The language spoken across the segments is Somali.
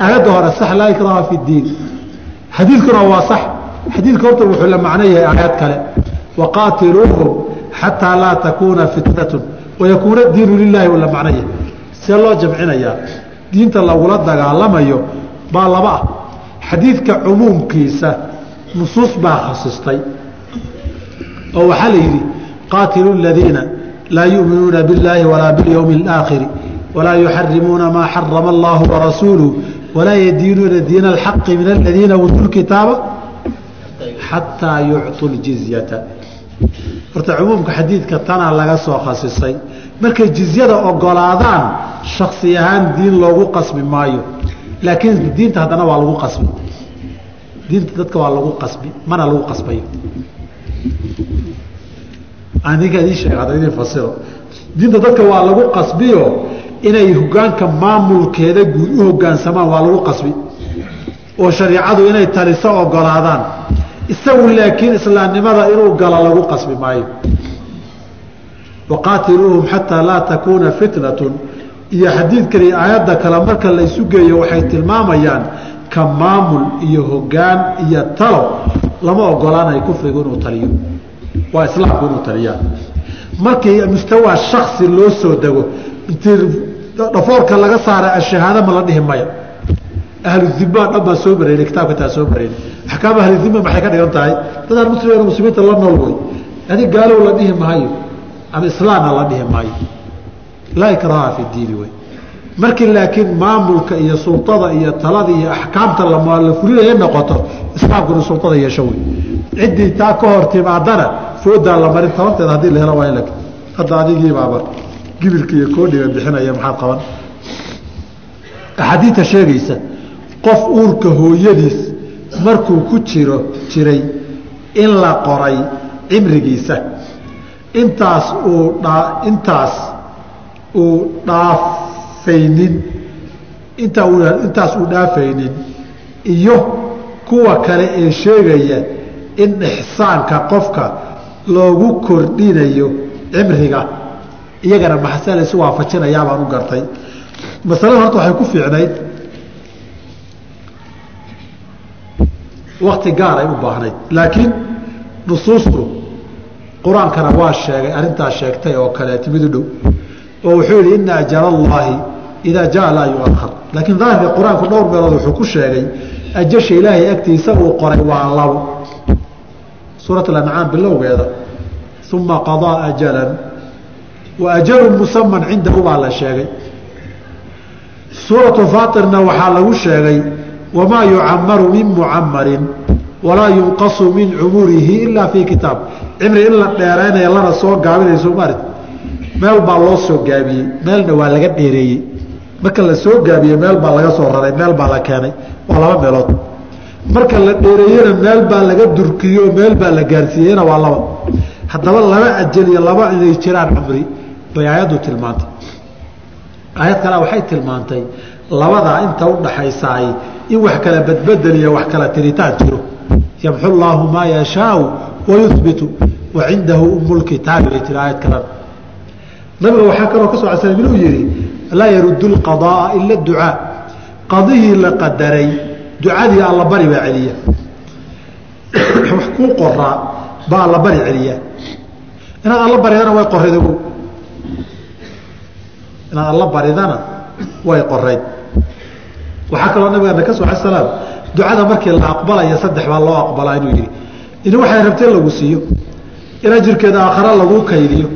aayadda hore sax laa ikraha fi diin. Xadiidkuna waa sax. Xadiidka horta wuxuu la macno yahay aayad kale. Waqaatiluuhum xataa laa takuuna fitnatun. Wayakuuna diinu lilaahi uu la macno yahay. See loo jamcinayaa. Diinta lagula dagaalamayo baa laba ah. Xadiidka cumuumkiisa nusuus baa khasistay. Oo waxaa la yidhi qaatilu ladiina laa yuminuuna billaahi walaa bilyowmi اlaakhiri walaa yuxarimuuna maa xarama allahu warasuuluh walaa yadiinuuna diina alxaqi min aladiina uutuu lkitaaba xataa yucطuu ljizyata horta cumuumka xadiidka tanaa laga soo khasisay. Markay jizyada ogolaadaan shaksi ahaan diin loogu qasbi maayo. Laakiin diinta haddana waa lagu qasbi. Diinta dadka waa lagu qasbi mana lagu qasbayo. Ninka idin sheeg hadda idin fasiro. Diinta dadka waa lagu qasbiyo inay hogaanka maamulkeeda guud u hogaansamaan waa lagu qasbi. oo shariicadu inay taliso ogolaadaan. isagu laakiin islaamnimada inuu galo lagu qasbi maayo. waqaatiluuhum xataa laa takuuna fitnatun. iyo xadiidkan iyo aayadda kale marka la geeyo waxay tilmaamayaan ka maamul iyo hogaan iyo talo lama ogolaanayo kufrigu inuu taliyo. waa islaamku inuu taliyaa. markii mustawaa shaksi loo soo dego dhafoorka laga saara ashahaado ma la dhihi maya ahludimaa dhan baa soo mareynay kitaabka taa soo mareynay axkaam ahludima maxay ka dhigan tahay? Dadaan muslim muslimiinta la nool wey. Adig gaalow la dhihi maayo ama islaamna la dhihi maayo. Laa ikraha fi diini wey. Markii laakiin maamulka iyo sultada iyo talada iyo axkaamta la fulinaya noqoto islaamkuna sultada yeesho wey. Ciddii taa ka hor foodaa la marin tabanteeda haddii la helo waa hadda adigiibaaba gibilka iyo koodhiga bixinaya maxaad qaban? Axaadiidta sheegaysa qof uurka hooyadiis markuu ku jiro jiray in la qoray cimrigiisa. Intaas uu dhaa intaas uu dhaafaynin. Intaa uu intaas uu dhaafaynin. Iyo kuwa kale ee sheegaya in ixsaanka qofka loogu kordhinayo cimriga iyagana maxase laysu waafajinayaa baan u gartay. Masalada horta waxay ku fiicnayd wakti gaaray u baahnayd. Laakiin nusuustu qur'aankana waa sheegay arrintaas sheegtay oo kaleeti mid u dhow oo wuxuu yihi ina ajal idaa jaa laa yuahar laakiin daahirka qur'aanku dhowr meelood wuxuu ku sheegay ajasha ilaahay agtiisa uu qoray waa labo. Suurat alancaam bilowgeeda uma qadaa ajalan wa ajalun musaman cindahu baa la sheegay. Suuratu faatirna waxaa lagu sheegay wamaa yucamaru min mucamarin walaa yunqasu min cumurihi ilaa fii kitaab. Cimri in la dheeraynaya lana soo gaabinayso maarti meel baa loo soo gaabiyey meelna waa laga dheereeyey. Marka la soo gaabiyey meel baa laga soo raray meel baa la keenay waa laba meelood. Marka la dheereeyena meel baa laga durkiyo meel baa la gaarsiiyeyna waa laba. Haddaba laba ajal iyo laba inay jiraan cumri bay aayaddu tilmaantay. Aayad kale waxay tilmaantay labadaa inta udhaxaysaay in wax kala badbedel iyo wax kala tiritaan jiro. Yamxu llaahu maa yashaau wayubitu wa cindahu umulkitaabi bay tiri aayad kalena nabiga waxaa kaloo ka soo codsanay inuu yihi laa yaruddu lqadaaa ila ducaa qadihii la qadaray ducadii allabari baa celiya. Wax kuu qoraa baa allabari celiya. Inaad alla baridana way ogow inaad alla baridana way qorayd waxaa kaloo nabigeena ka ala salaam ducada markii la aqbalaya saddex baa loo aqbalaa inuu yihi in waxay rabteen lagu siiyo in ajirkeeda aakhara laguu kaydiyo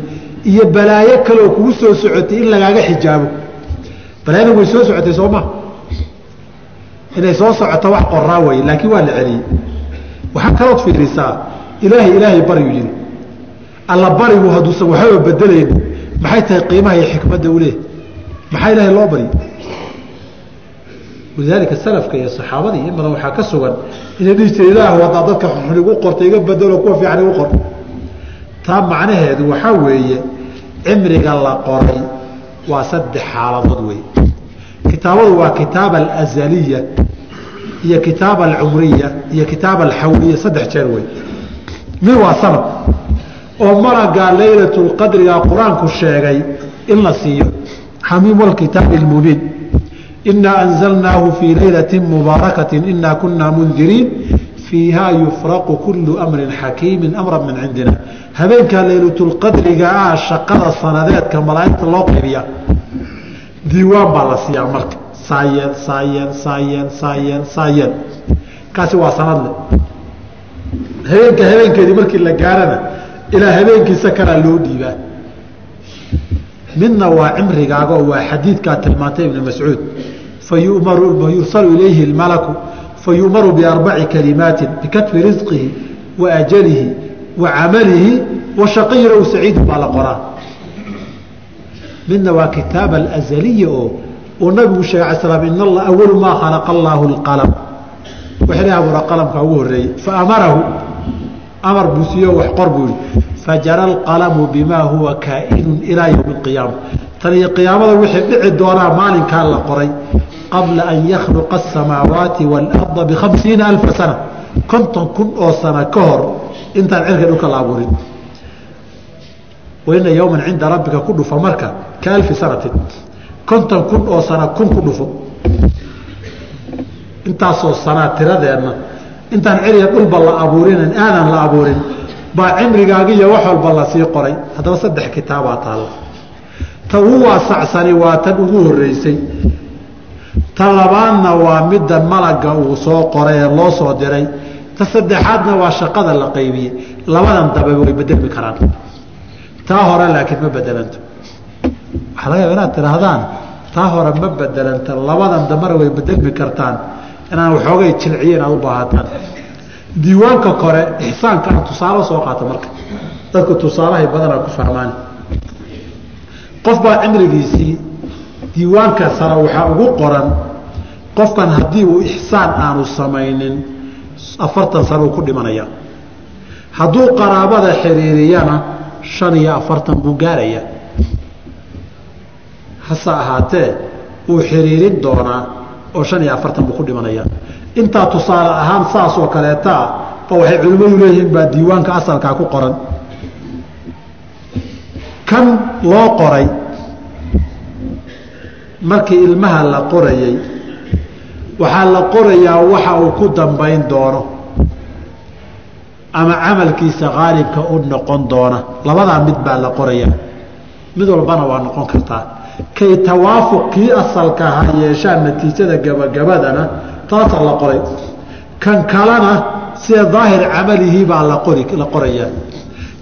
iyo balaayo kaleoo kugu soo socotay in lagaaga xijaabo. Balaayada way soo socotay soo ma? Inay soo socoto wax qoraa wey laakiin waa la celiyey. Waxaa kalood fiirisaa ilaahay ilaahay baryu yihi alla barigu hadduusan waxbaba bedelayni maxay tahay qiimaha iyo xikmadda u leehay maxaa ilaahay loo baryi walidaalika salafka iyo saxaabadii in badan waxaa ka sugan inay dhihi jira ilaah wadaa dadka xun igu qorta iga bedelo kuwa fiican igu qor. Taa macnaheedu waxaa weeye cimriga la qoray waa saddex xaaladood wey kitaabadu waa kitaab alazaliya iyo kitaab alcumriya iyo kitaab alxawliya saddex jeer wey mid waa sanad oo malagaa laylatulqadriga qur'aanku sheegay in la siiyo. Xamiim walkitaabi lmubiin inaa anzalnaahu fii laylati mubaarakaةi inaa kunaa mundiriin fiiha yufraqu kulu amrin xakiimi amra min cindina. Habeenkaa laylatulqadriga ah shaqada sanadeedka malaaigta loo qaybiya diiwaan baa la siiyaa marka. Saayeel saayeel saayeel saayeel saayeel kaasi waa sanadle habeenka habeenkeedii markii la gaarana ilaa habeenkiisa kalaa loo dhiibaa. Midna waa cimrigaaga oo waa xadiidkaa tilmaantay ibnu mascuud. Fayumaru yursalu ilayhi اlmalaku fayu'maru biarbaci kalimaatin bikatbi risqihi wa ajalihi wa camalihi wa shaqiyun ow saciidun baa la qoraa. Midna waa kitaab alazaliya oo uu nabigu sheegay ala slam in awalu maa khalaqa allaahu اlqalam wixii la abuura qalamka ugu horeeyey faamarahu amar buu siiyo wax qor buu yihi fajara alqalamu bimaa huwa kaa'inun ilaa yowmi اqiyaama tan iyo qiyaamada wixii dhici doonaa maalinkaa la qoray qabla an yakhluqa asamaawaati waalarda bikhamsiina alfa sana. Konton kun oo sana ka hor intaan cirka dhulka la abuurin. Waina yowman cinda rabbika ku dhufa marka ka alfi sanatin. Konton kun oo sana kun ku dhufo. Intaasoo sanaa tiradeenna intaan ciriya dhulba la abuurinin aadan la abuurin baa cimrigaagiiyo wax walba la sii qoray. Haddaba saddex kitaabaa taalla ta ugu waasacsani waa tan ugu horeysay ta labaadna waa midda malaga uu soo qoray ee loo soo diray. Ta saddexaadna waa shaqada la qaybiyey. Labadan dabe way bedelmi karaan. Taa hore laakiin ma bedelanto waxaa laga yaaba inaad tidhaahdaan taa hore ma bedelanta labadan dambena way bedelmi kartaan inaan waxoogay jilciyo inaad u baahataan. Diiwaanka kore ixsaanka aan tusaale soo qaata marka. Dadku tusaalahay badanaa ku fahmaan qof baa cimrigiisii diiwaanka sare waxaa ugu qoran qofkan haddii uu ixsaan aanu samaynin afartan sano uu ku dhimanaya. Hadduu qaraabada xiriiriyana shan iyo afartan buu gaarayaa hase ahaatee uu xiriirin doonaa oo shan iyo afartan buu ku dhimanaya. Intaa tusaale ahaan saas oo kaleetaa ba waxay culimmadu leeyihiin baa diiwaanka asalkaa ku qoran. Kan loo qoray markii ilmaha la qorayey waxaa la qorayaa waxa uu ku dambayn doono. Ama camalkiisa qaalibka u noqon doona. Labadaa mid baa la qorayaa. Mid walbana waa noqon kartaa kay tawaafuq kii asalka ha yeeshaan natiijada gabagabadana taasaa la qoray. Kan kalena sida daahir camalihii baa la qorayaa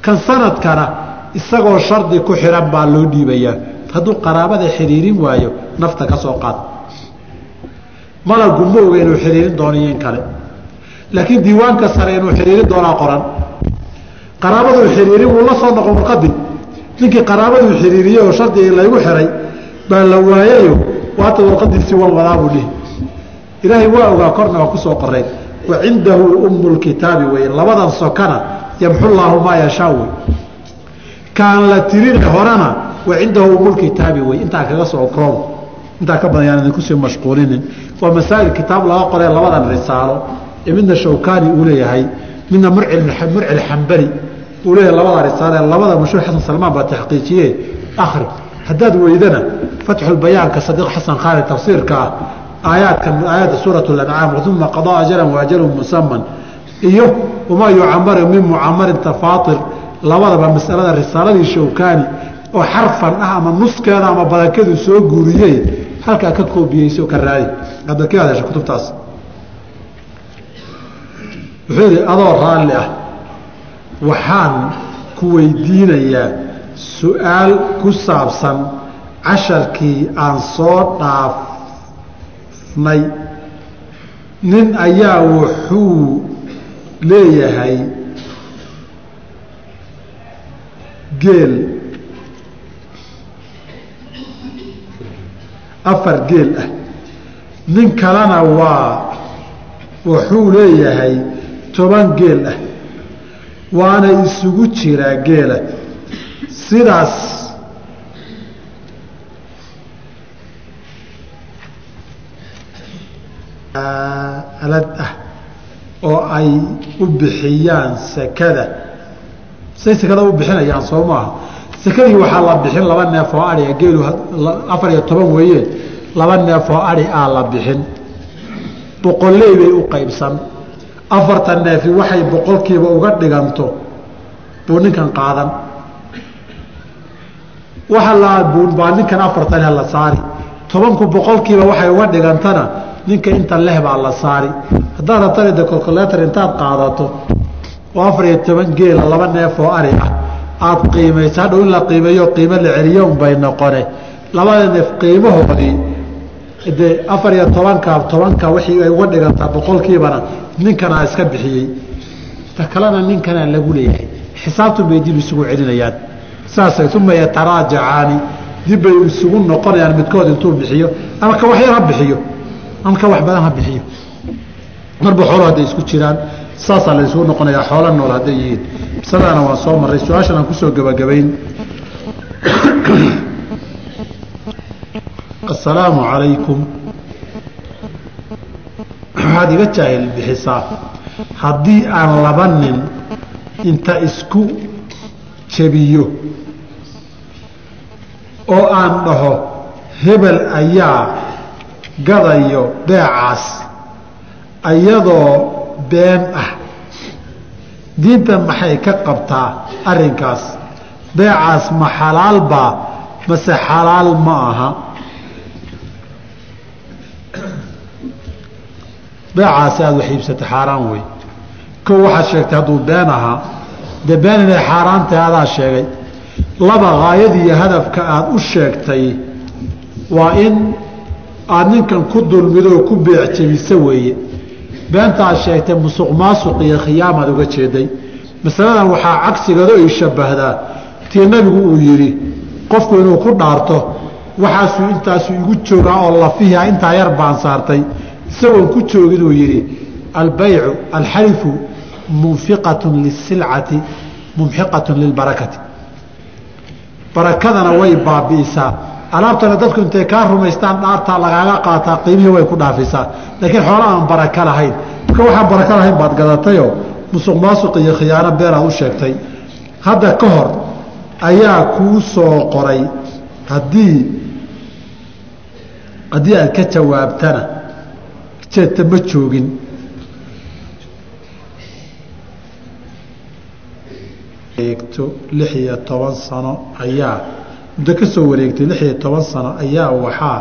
kan sanadkana isagoo shardi ku xihan baa loo dhiibayaa hadduu qaraabada xiriirin waayo nafta ka soo qaad. Malagu ma oga inuu xiriirin doono in kale. Laakiin diiwaanka sare inuu xiriirin doonaa qoran. Qaraabaduu xiriirin wuu la soo noqon warqadii ninkii qaraabaduu xiriiriyey oo shardigii laygu xiray baa la waayayo waata warqadiisii wan wadaabuu dhihi. Ilaahay waa ogaa korna waa ku soo qorayn wa cindahu ummu lkitaabi wey labadan sokana yamxu llaahu maa yashaa wey. Kaan la tirine horena wa cindahu umulkitaabi wey. Intaa kaga soo koob intaa ka badan yaan idinkusii mashquulinin. Waa masaa'il kitaab laga qoree labadan risaalo. Ee midna shawkani uu leeyahay midna murcil xambali uu leeyahay labada risaale. Labada mashhuur xasan salmaan baa taxqiijiye akhri haddaad weydana fatxulbayaanka sadiiq xasan khaalid tafsiirka ah aayaadkan aayadda suurat lancaam uma qadaa ajalan waajalun musaman iyo wamaa yucamaru min mucamarin tafaatir labadaba masalada risaaladii shawkani oo xarfan ah ama nuskeeda ama badankeedu soo guuriyey halkaa ka koobiyeyso ka raadi hadda ka hadasha kutubtaas? Wuxuu yidhi adoo raalli ah waxaan ku weydiinayaa su'aal ku saabsan casharkii aan soo dhaafnay. Nin ayaa wuxuu leeyahay geel. Afar geel ah. Nin kalena waa wuxuu leeyahay toban geel ah. Waana isugu jiraa geela sidaas alad ah oo ay u bixiyaan sekada say sekada u bixinayaan soo maaha sekadii waxaa la bixin laba neef oo aiga geelu afar iyo toban weeye laba neef oo adhi aa la bixin. Boqolley bay u qaybsan. Afartan neefi waxay boqolkiiba uga dhiganto buu ninkan qaadan waxa la baa ninkan afartan he la saari. Tobanku boqolkiiba waxay uga dhigantana ninka inta leh baa la saari. Haddaad de colculator intaad qaadato oo afar iyo toban geela laba neef oo ari ah aada qiimayso hadhow in la qiimeeyo qiimo la celiyo unbay noqone. Labada neef qiimahoodii dee afar iyo tobanka tobanka wixii ay uga dhigantaa boqolkiibana ninkanaa iska bixiyey. Ta kalena ninkanaa lagu leeyahay. Xisaabtun bay dib isugu celinayaan saasay uma yataraajacaani. Dib bay isugu noqonayaan midkood intuu bixiyo. Ama ka waxyar ha bixiyo. Ama ka wax badan ha bixiyo. Marba xoolo hadday isku jiraan. Saasaa la isugu noqonayaa xoolo nool hadday yihiin. Bisadaana waan soo marray. Su'aashan aan ku soo gebagabayn. Assalaamu calaykum. Waxaad iga jaahil bixisaa. Haddii aan laba nin inta isku jebiyo. Oo aan dhaho hebel ayaa gadayo beecaas iyadoo been ah. Diinta maxay ka qabtaa arrinkaas? Beecaas ma xalaal baa? Mase xalaal ma aha? Beecaasi aada wax iibsata xaaraan wey kow waxaad sheegtay hadduu been ahaa dee been inay xaaraan tahay adaa sheegay. Laba haayadiiyo hadafka aada u sheegtay waa in aada ninkan ku dulmido oo ku beec jebisa weeye. Beenta aad sheegtay musuq maasuq iyo khiyaamaad uga jeeday. Masaladan waxaa cagsigeedo ay shabbahdaa tii nabigu uu yidhi qofku inuu ku dhaarto waxaasuu intaasu igu joogaa oo lafiha intaa yar baan saartay. Isagoon ku joogin uu yidhi albaycu alxalifu munfiqatun lisilcati mumxiqatun lilbarakati. Barakadana way baabi'isaa. Alaabtana dadku intay kaa rumaystaan dhaartaa lagaaga qaataa qiimihii way ku dhaafisaa laakiin xoola aan baraka lahayn marka waxaan baraka lahayn baad gadatayoo musuq maasuq iyo khiyaano beenaad u sheegtay. Hadda ka hor ayaa kuu soo qoray. Haddii haddii aad ka jawaabtana jeedta ma joogin eegto lix iyo toban sano ayaa muddo ka soo wareegtay lix iyo toban sano ayaa waxaa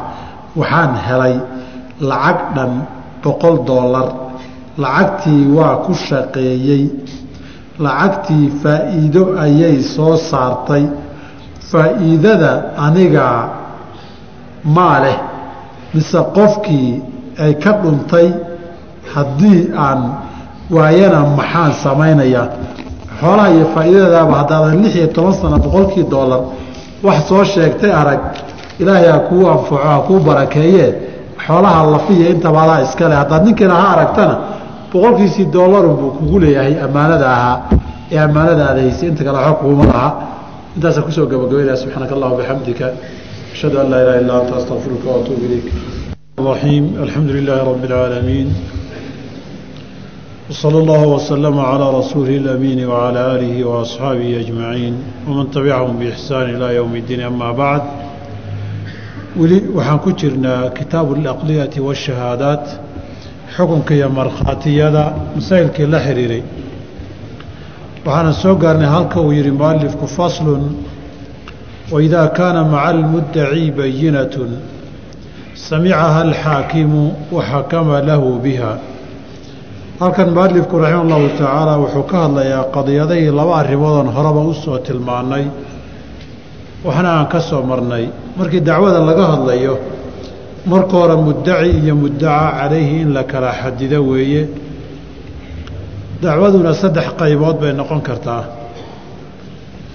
waxaan helay lacag dhan boqol doolar lacagtii waa ku shaqeeyey. Lacagtii faa'iido ayay soo saartay. Faa'iidada anigaa maa leh mise qofkii ay ka dhuntay haddii aan waayana maxaan samaynayaa xoolaha iyo faaiidadaaba haddaadan lix iyo toban sano boqolkii doolar wax soo sheegtay arag ilaahay ha kuu anfaco ha kuu barakeeyee xoolaha lafiya intabaadaa iskale haddaad ninkiina ha aragtana boqolkiisii doolarunbuu kugu leeyahay ammaanada ahaa ee ammaanada adaysa inta kale waxba kuuma laha. Intaasaan ku soo gabagabaynaha subxaanaka allah bixamdika ashhadu an laa ilaha illa anta astaqfiruka waatuubu ilayk. Raxiim alxamdu lilaahi rabbi اlcaalamiin wsala allahu wasalama calaa rasuulihi alamiini wacalaa aalihi wa asxaabihi ajmaciin waman tabicahum biixsaan ilaa yowmi iddiin amaa bacd weli waxaan ku jirnaa kitaabu alaqliyati waashahaadaat xukunka iyo markhaatiyada masaa'ilkii la xidhiiray waxaana soo gaarnay halka uu yidhi mualifku faslun waidaa kaana maca almuddaci bayinatun samicaha alxaakimu waxakama lahu biha halkan mualifku raxima allahu tacaala wuxuu ka hadlayaa qadiyadahii laba arrimoodon horeba u soo tilmaannay waxna aan ka soo marnay. Markii dacwada laga hadlayo marka hore muddaci iyo muddaca calayhi in la kala xadido weeye. Dacwaduna saddex qaybood bay noqon kartaa.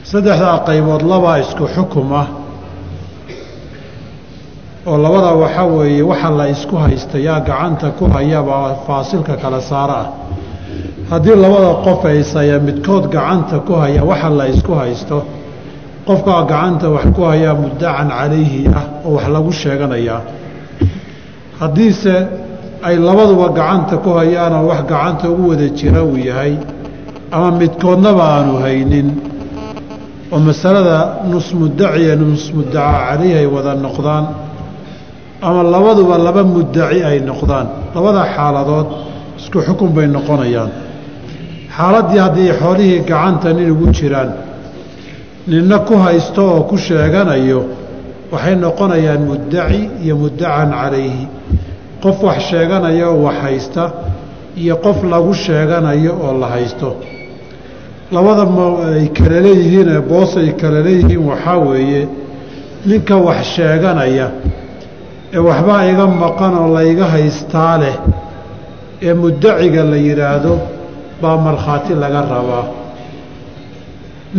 Saddexdaa qaybood labaa isku xukum ah oo labada waxaa weeye waxa la isku haysta yaa gacanta ku hayabaa faasilka kala saara. Ah haddii labada qof haysaya midkood gacanta ku haya waxa la isku haysto qofkaa gacanta wax ku hayaa muddacan calayhi ah oo wax lagu sheeganayaa. Haddiise ay labaduba gacanta ku hayaanoo wax gacanta ugu wada jira uu yahay ama midkoodnaba aanu haynin oo masalada nus muddaciya nus muddaca calayhi ay wada noqdaan ama labaduba laba muddaci ay noqdaan. Labada xaaladood isku xukun bay noqonayaan. Xaaladdii haddii xoolihii gacanta nin ugu jiraan ninna ku haysto oo ku sheeganayo waxay noqonayaan muddaci iyo muddacan calayhi. Qof wax sheeganaya oo wax haysta iyo qof lagu sheeganayo oo la haysto. Labada ay kala leeyihiin ee boos ay kala leeyihiin waxaa weeye ninka wax sheeganaya ee waxbaa iga maqan oo layga haystaa leh ee muddaciga la yidhaahdo baa markhaati laga rabaa.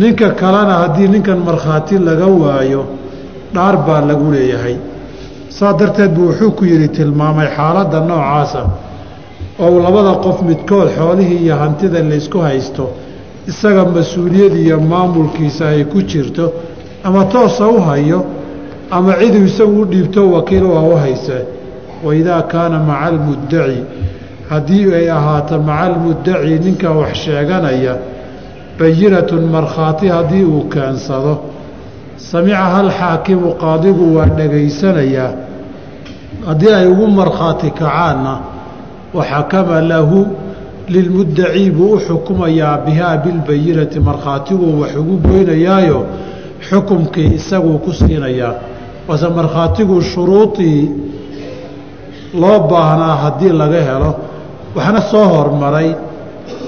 Ninka kalena haddii ninkan markhaati laga waayo dhaar baa lagu leeyahay. Saa darteed buu wuxuu ku yidhi tilmaamay xaaladda noocaasa oo labada qof midkood xoolihii iyo hantida laysku haysto isaga mas'uuliyad iyo maamulkiisa ay ku jirto ama toosa u hayo ama ciduu isagu u dhiibto wakiil waa u hayse waidaa kaana maca almuddaci haddii ay ahaato maca almuddaci ninka wax sheeganaya bayinatun markhaati haddii uu keensado. Samicaha alxaakimu qaadigu waa dhegaysanayaa haddii ay ugu markhaati kacaanna waxakama lahu lilmuddaci buu u xukumayaa bihaa bilbayinati markhaatiguu wax ugu goynayaayo xukumkii isaguu ku siinayaa waase markhaatigu shuruudii loo baahnaa haddii laga helo waxna soo hormaray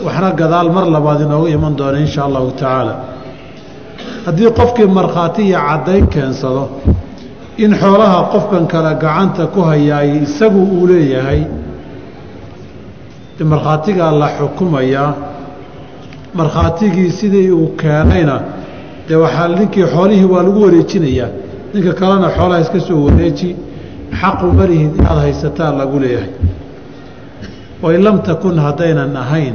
waxna gadaal mar labaad inoogu iman doona inshaa allahu tacaala. Haddii qofkii markhaati iyo caddayn keensado in xoolaha qofkan kale gacanta ku hayaay isagu uu leeyahay markhaatigaa la xukumayaa markhaatigii sidii uu keenayna dee waxaa ninkii xoolihii waa lagu wareejinayaa ninka kalena xoolaha iska soo wareeji xaqu malihid inaad haysataa lagu leeyahay. Wain lam takun haddaynan ahayn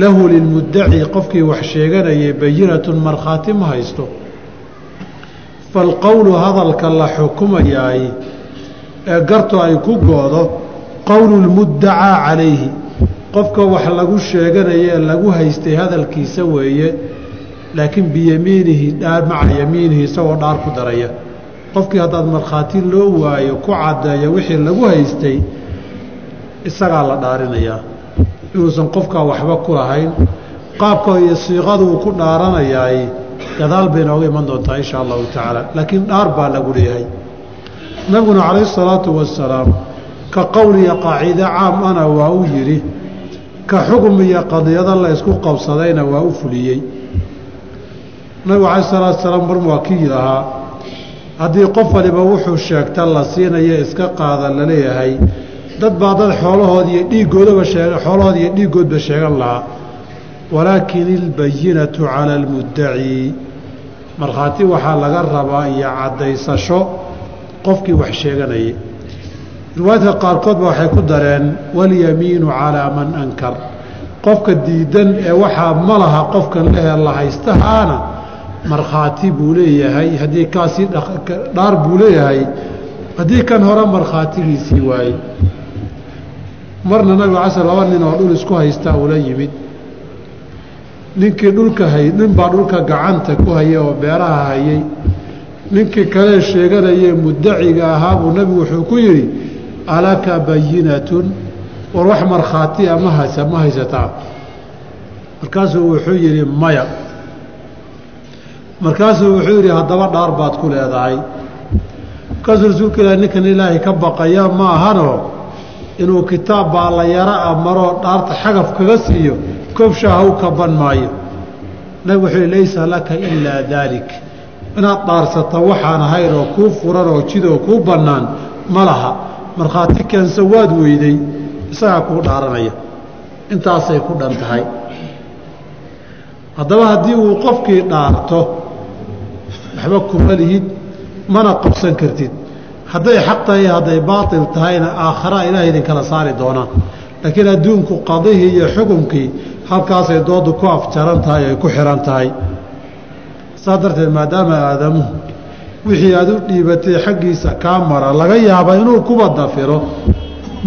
lahu lilmuddaci qofkii wax sheeganayay bayinatun markhaati ma haysto. Falqowlu hadalka la xukumayaay ee gartu ay ku goodo qowlu lmuddacaa calayhi qofka wax lagu sheeganaya ee lagu haystay hadalkiisa weeye laakiin biyamiinihi maca yamiinihi isagoo dhaar ku daraya. Qofkii haddaad markhaati loo waayo ku caddeeyo wixii lagu haystay isagaa la dhaarinayaa inuusan qofkaa waxba ku lahayn. Qaabka iyo siiqadu uu ku dhaaranayaay. Gadaal bay nooga iman doontaa inshaa allahu tacaala. Laakiin dhaar baa lagu leeyahay. Nabiguna calayhi salaatu wasalaam ka qowliya qaaciide caam ana waa u yidhi ka xugum iyo qadiyado la ysku qabsadayna waa u fuliyey nabigu calayh salaatu salaam mar waa kii lahaa. Haddii qof waliba wuxuu sheegta la siinayo iska qaada la leeyahay dad baa dad xoolahood iyo dhiiggoodaba sheeg xoolahood iyo dhiiggoodba sheegan lahaa. Walaakin ilbayinatu cala almuddaci markhaati waxaa laga rabaa iyo caddaysasho qofkii wax sheeganayay. Riwaayadka qaarkoodba waxay ku dareen walyamiinu calaa man ankar. Qofka diidan ee waxaa ma laha qofkan lehee la haystahaana markhaati buu leeyahay haddii kaasii dhaar buu leeyahay haddii kan hore markhaatigiisii waaye marna nabiga casr laba nin oo dhul isku haystaa ula yimid. Ninkii dhulka hay ninbaa dhulka gacanta ku hayay oo beeraha hayay. Ninkii kalee sheeganayee muddaciga ahaa buu nebigu wuxuu ku yidhi alaka bayinatun war wax markhaatiya ma haysa ma haysataa. Markaasuu wuxuu yidhi maya markaasuu wuxuu yidhi haddaba dhaar baad ku leedahay. Ilahi ninkan ilaahay ka baqaya ma ahanoo inuu kitaab baa la yaro amaroo dhaarta xagaf kaga siiyo koobshaa haw kaban maayo. Nabig wuxuu yihi laysa laka ilaa daalik. Inaad dhaarsato waxaan ahayn oo kuu furan oo jidoo kuu bannaan ma laha. Markhaati keensa waad weyday isagaa kuu dhaaranaya. Intaasay ku dhan tahay. Haddaba haddii uu qofkii dhaarto waxba kuma lihid mana qabsan kartid. Hadday xaq tahay hadday baatil tahayna aakhara ilaah idinkala saari doonaan laakiin adduunku qadihii iyo xukumkii halkaasay doodu ku afjaran tahay ay ku xihan tahay. Saas darteed maadaama aadamuhu wixii aad u dhiibatay xaggiisa kaa mara laga yaaba inuu kuba dafiro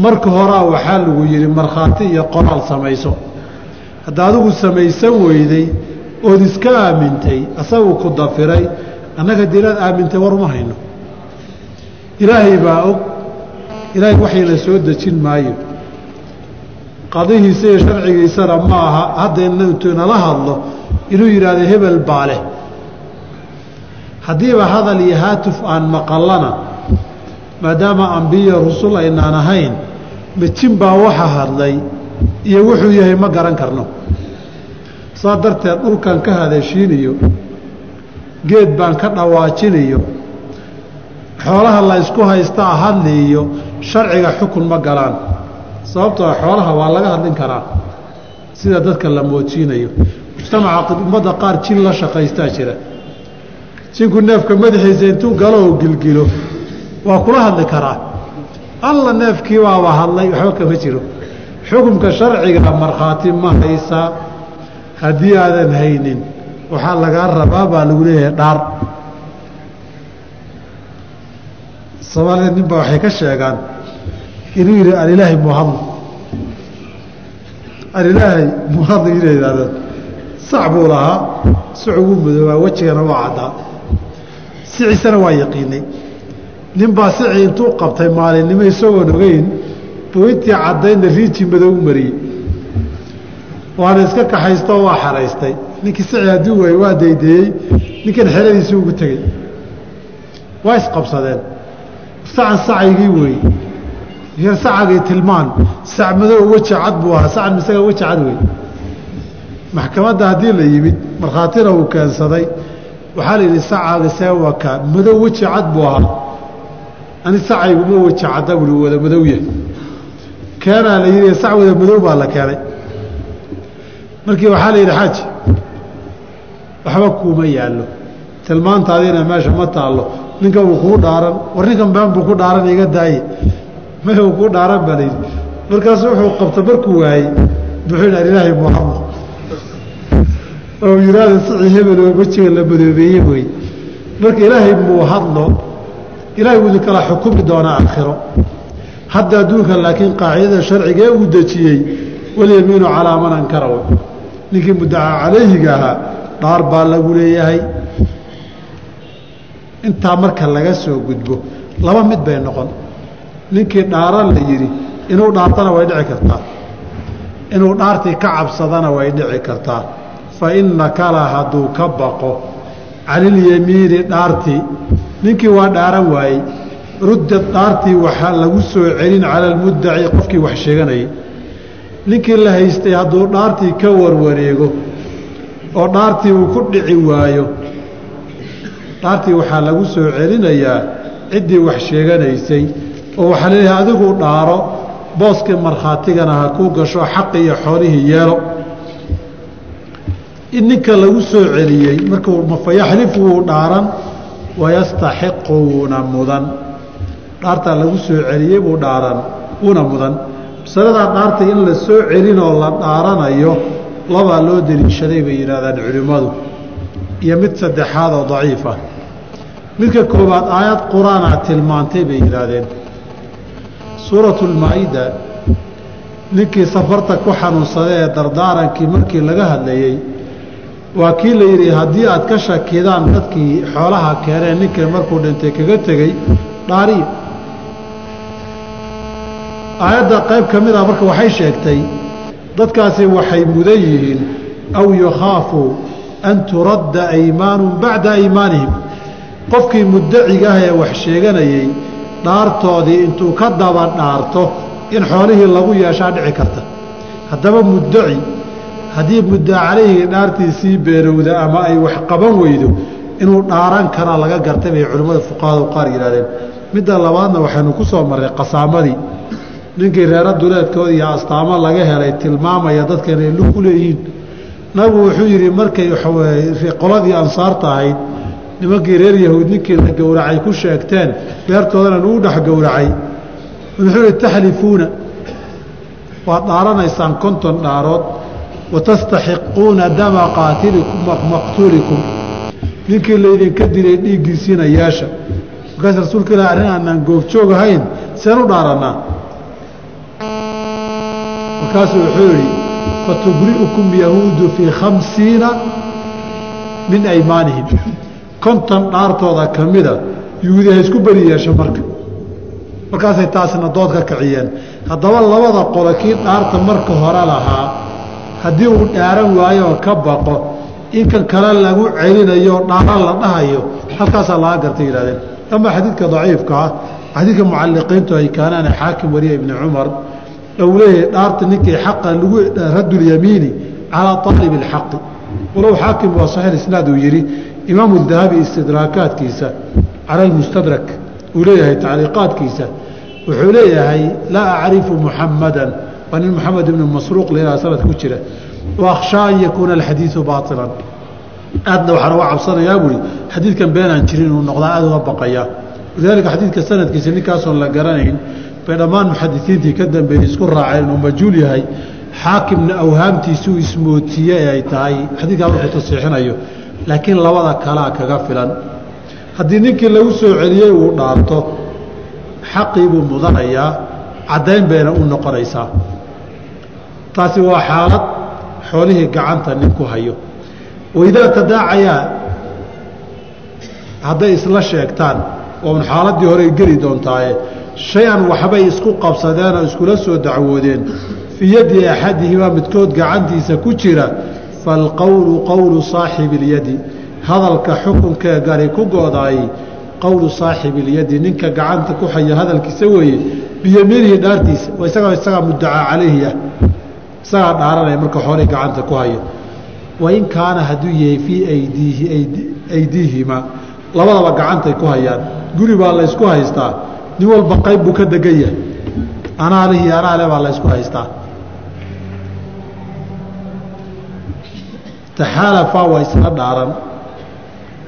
marka horaa waxaa lagu yidhi markhaati iyo qoraal samayso. Hadda adigu samaysan weyday ood iska aamintay asagu ku dafiray annaga dilaad aamintay war uma hayno. Ilaahay baa og. Ilaahay waxayna soo dejin maayo. Qadihiisa iyo sharcigiisana ma aha. Hadda intuu inala hadlo inuu yidhaahdo hebel baa leh. Haddiiba hadal iyo haatuf aan maqallana maadaama ambiya rusul aynaan ahayn majin baa waxa hadlay iyo wuxuu yahay ma garan karno. Saa darteed dhulkan ka hadashiiniyo geed baan ka dhawaajiniyo xoolaha la ysku haystaa hadliiyo sharciga xukun ma galaan. Sababtoo xoolaha waa laga hadlin karaa sida dadka la moodsiinayo mujtamaca ummadda qaar jin la shaqaystaa jira. Jinku neefka madaxiisa intuu galo oo gilgilo waa kula hadli karaa. Alla neefkii baaba hadlay waxba kama jiro. Xukumka sharciga markhaati ma haysaa haddii aadan haynin waxaa lagaa rabaa baa lagu leeyahay dhaar. Soomaalida nin baa waxay ka sheegaan inuu yidhi alilaahi muhadlo alilaahay muhadlo inay yidhahdeen sac buu lahaa sucuguu madoobaa wejigana waa caddaa siciisana waa yaqiinay. Nin baa sicii intuu qabtay maalinimo isagoon ogeyn buu caddaynna riiji madow u mariyey. Waana iska kaxaystoo waa xaraystay ninkii sici hadduu waayey waa daydeeyey ninkan xeradiisii ugu tegey waa isqabsadeen. Sacan sacaygii weeye yar sacagii tilmaan. Sac madow weji cad buu ahaa. Sacan isaga weji cad wey maxkamadda haddii la yimid markhaatina uu keensaday waxaa la yidhi sacaaga see waka madow weji cad buu ahaa. Ani sacayguma weji cadda bui wada madow yahay. Keenaa la yidhi sac wada madow baa la keenay. Markii waxaa la yidhi xaaji waxba kuuma yaallo. Tilmaantaadiina meesha ma taallo. Ninkan wuu kuu dhaaran war ninkan been buu ku dhaaran iga daaye. Maya uu kuu dhaaran baa layidhi. Markaasu wuxuu qabta markuu waayey muxuu yidhi alilaahi muxamed oo yidhaahda sicii hebel oo wejiga la madoobeeye wey marka ilaahay muu hadlo ilaahay wuu kala xukumi doonaa aakhiro. Hadda adduunka laakiin qaacidada sharcigee uu dejiyey walyamiinu calaa man ankara ninkii muddacaa calayhiga ahaa dhaar baa lagu leeyahay. Intaa marka laga soo gudbo laba mid bay noqon. Ninkii dhaaran la yidhi inuu dhaartana way dhici kartaa. Inuu dhaartii ka cabsadana way dhici kartaa. Fa inna kala hadduu ka baqo. Canilyamiini dhaartii. Ninkii waa dhaaran waayey. Ruddad dhaartii waxaa lagu soo celin cala almuddaci qofkii wax sheeganayay. Ninkii la haystay hadduu dhaartii ka warwareego oo dhaartii uu ku dhici waayo. Dhaartii waxaa lagu soo celinayaa ciddii wax sheeganaysay oo waxaa leeyahay adigu dhaaro booskii markhaatigana ha kuu gasho xaqi iyo xoolihii yeelo. In ninka lagu soo celiyey markuu fayaxlifu wuu dhaaran wayastaxiqu wuuna mudan. Dhaartaa lagu soo celiyey buu dhaaran wuuna mudan. Masaladaa dhaarta in la soo celinoo la dhaaranayo labaa loo deliishaday bay yidhahdaan culimmadu. Iyo mid saddexaad oo daciifa midka koowaad aayad qur'aanaa tilmaantay bay yidhaahdeen. Suuratu lmaa-ida ninkii safarta ku xanuunsaday ee dardaarankii markii laga hadlayey waa kii la yidhi haddii aad ka shakidaan dadkii xoolaha keeneen ninkii markuu dhintay kaga tegey dhaariya aayadda qayb ka mid ah marka waxay sheegtay dadkaasi waxay mudan yihiin aw yakhaafu an turadda aymaanun bacda aymaanihim. Qofkii muddaciga ee wax sheeganayey dhaartoodii intuu ka daba dhaarto in xoolihii lagu yeeshaa dhici karta. Haddaba muddaci haddii muddaa calayhi dhaartiisii beenowda ama ay wax qaban weydo inuu dhaaran karaa laga gartay bay culimmada fuqahadu qaar yidhahdeen midda labaadna waxaynu ku soo marray qasaamadii ninkii reero duleedkooda iyo astaamo laga helay tilmaamaya dadka inay lug ku leeyihiin. Nabigu wuxuu yidhi markay qoladii ansaarta ahayd nimankii reer yahuud ninkii la gowracay ku sheegteen beertoodana lagu dhex gowracay. Wuxuu yihi taxlifuuna waad dhaaranaysaan konton dhaarood watastaxiquuna dama qaatilikum maqtuulikum ninkii laydinka dilay dhiiggiisiina yeesha. Markaas rasuulka ilah arrin aanaan goobjoog ahayn seen u dhaarannaa markaasuu wuxuu yidhi fatubri'ukum yahuudu fii khamsiina min aymaanihim. Konton dhaartooda ka mida yuhuudi ha isku beri yeesho marka. Markaasay taasna dood ka kiciyeen haddaba labada qolo kii dhaarta marka hore lahaa haddii uu dhaaran waayo oo ka baqo in kan kale lagu celinayo dhaara la dhahayo halkaasaa laga gartay yihahdeen ama xadiidka daciifka ah xadiidka mucaliqiintu ay kaanaane xaakim wariya ibni cumar u leeyahay dhaarta ninkii xaqa lagu radulyamiini calaa aalib اlxaqi walow xaakim waa saxiix isnaad uu yihi imaamu dahabi istidraakaadkiisa cala almustadrak uu leeyahay tacliiqaadkiisa wuxuu leeyahay laa acrifu muxamadan waa nin moxamed ibnu masruuq lailaa sanad ku jira. Wakhshaa an yakuuna alxadiidu baailan aadna waxaan uga cabsanayaa buui xadiidkan beenaan jirin inuu noqdaa aada uga baqayaa walidaalika xadiidka sanadkiisa ninkaasoon la garanayn bay dhammaan muxadisiintii ka dambeeyey isku raaceen inuu majhuul yahay xaakimna awhaamtiisuu ismootiye ee ay tahay. Xadiidkaa markuu tasiixinayo laakiin labada kalaa kaga filan. Haddii ninkii lagu soo celiyey uu dhaarto xaqii buu mudanayaa caddayn bayna u noqonaysaa. Taasi waa xaalad xoolihii gacanta nin ku hayo. Waidaa tadaacayaa hadday isla sheegtaan oon xaaladdii horey geli doontaaye shay-an waxbay isku qabsadeen oo iskula soo dacwoodeen fii yaddi axadihimaa midkood gacantiisa ku jira falqowlu qowlu saaxibi اlyadi hadalka xukunkee gari ku go'daay qowlu saaxibi اlyadi ninka gacanta ku haya hadalkiisa weeye biyamiinihi dhaartiisa isagaa isagaa mudacaa calayhi ah isagaa dhaaranaya marka xoolay gacanta ku haya wain kaana hadduu yahay fii aydiihi aydiihimaa labadaba gacantay ku hayaan guri baa laysku haystaa nin walba qayb buu ka degan yahay. Anaalihii anaale baa laysku haystaa. Taxaalafaa waa isla dhaaran.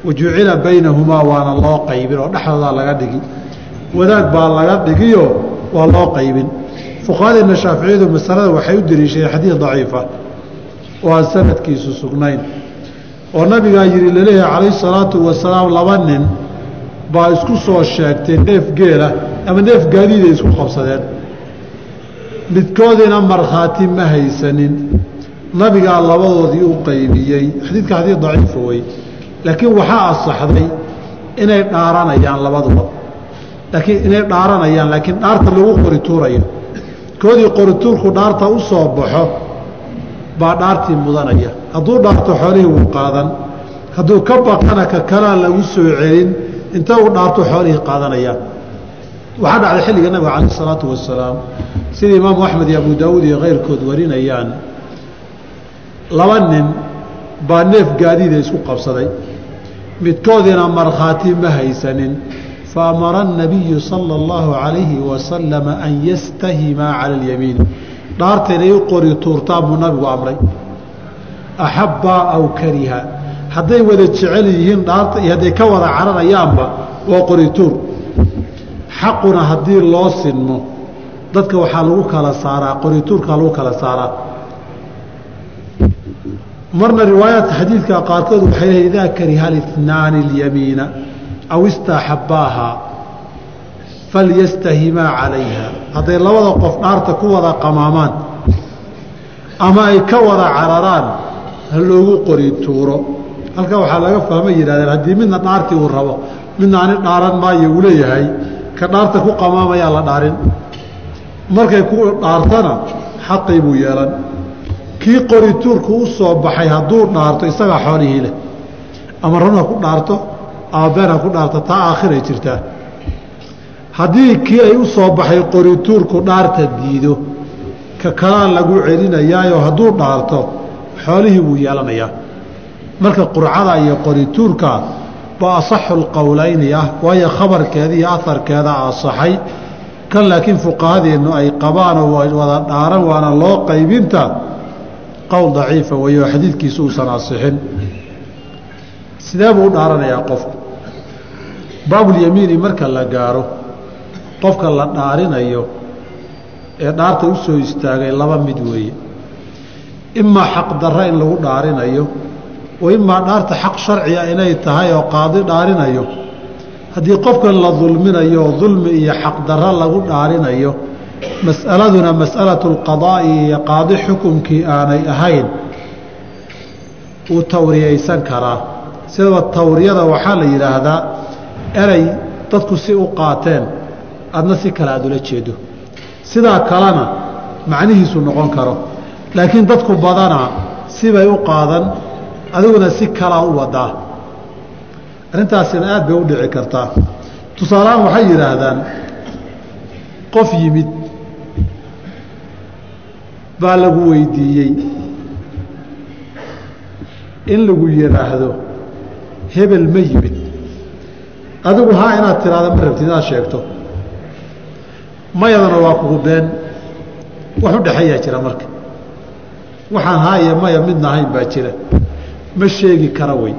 Wajucila baynahumaa waana loo qaybin oo dhexdoodaa laga dhigi. Wadaag baa laga dhigiyo waa loo qaybin. Fuqahadeena shaaficiyadu masalada waxay u deliishadeen xadiid daciifa. Oo aan sanadkiisu sugnayn. Oo nabigaa yihi la leeyahay calayhi salaatu wasalaam laba nin baa isku soo sheegtay neef geela ama neef gaadiiday isku qabsadeen. Midkoodiina markhaati ma haysanin. Nabigaa labadoodii u qaybiyey. Xadiidka xadiid daciifa wey laakiin waxaa asaxday inay dhaaranayaan labaduba. Laakiin inay dhaaranayaan laakiin dhaarta lagu qori tuurayo. Koodii qorituurku dhaarta u soo baxo baa dhaartii mudanaya. Hadduu dhaarto xoolihii wuu qaadan. Hadduu ka baqana ka kalaa lagu soo celin inta uu dhaarto xoolihii qaadanayaan waxaa dhacday xilliga nabiga calayh isalaatu wasalaam sida imaamu axmed iyo abu daawuud iyo keyrkood warinayaan laba nin baa neef gaadiida isku qabsaday midkoodiina markhaati ma haysanin faamara الnabiyu salى اllahu عalayhi wasalama an yastahimaa cala اlyamiin dhaarta inay u qori tuurtaan buu nabigu amray axabbaa aw kariha hadday wada jecel yihiin dhaarta iyo hadday ka wada cararayaanba waa qori tuur xaquna haddii loo sinmo dadka waxaa lagu kala saaraa qori tuurkaa lagu kala saaraa marna riwaayaadka xadiidka qaarkood waxay leeyiin idaa kariha اlاثnaani اlyamiina aw istaxabbaaha falyastahimaa calayha hadday labada qof dhaarta ku wada qamaamaan ama ay ka wada cararaan ha loogu qori halkaa waxaa laga fahmay yidhahdeen haddii midna dhaartii uu rabo midna ani dhaaran maayo uu leeyahay ka dhaarta ku qamaamayaa la dhaarin. Markay ku dhaartana xaqii buu yeelan. Kii qorituurku u soo baxay hadduu dhaarto isagaa xoolihii leh. Ama run ha ku dhaarto ama been ha ku dhaarto taa aakhiray jirtaa. Haddii kii ay u soo baxay qorituurku dhaarta diido ka kalaa lagu celinayaayo hadduu dhaarto xoolihii wuu yeelanayaa marka qurcada iyo qorituurka baa asaxu lqowlayni ah waayo khabarkeeda iyo aharkeeda asaxay kan laakiin fuqahadeennu ay qabaanoo wada dhaaran waana loo qaybinta qowl daciifa weeyo xadiidkiisu uusan asixin. Sidee buu u dhaaranayaa qofku? Baabulyamiini marka la gaaro qofka la dhaarinayo ee dhaarta u soo istaagay laba mid weeye. Imaa xaq darra in lagu dhaarinayo wa imaa dhaarta xaq sharciga inay tahay oo qaadi dhaarinayo. Haddii qofkan la dulminayo oo dulmi iyo xaq darra lagu dhaarinayo mas'aladuna mas'alatu lqadaa'i iyo qaadi xukumkii aanay ahayn wuu tawriyaysan karaa. Sidaba tawriyada waxaa la yidhaahdaa erey dadku si u qaateen adna si kale aada ula jeedo. Sidaa kalena macnihiisu noqon karo. Laakiin dadku badanaa sibay u qaadan adiguna si kalaa u wadaa arrintaasina aad bay u dhici kartaa. Tusaalehaan waxay yidhaahdaan qof yimid baa lagu weydiiyey. In lagu yidhaahdo hebel ma yimid. Adigu haa inaad tiraahda ma rabtid inaad sheegto. Mayadana waa kugu been. Wax u dhexeeyaa jira marka. Waxaan haa iyo maya midna ahayn baa jira ma sheegi kara wey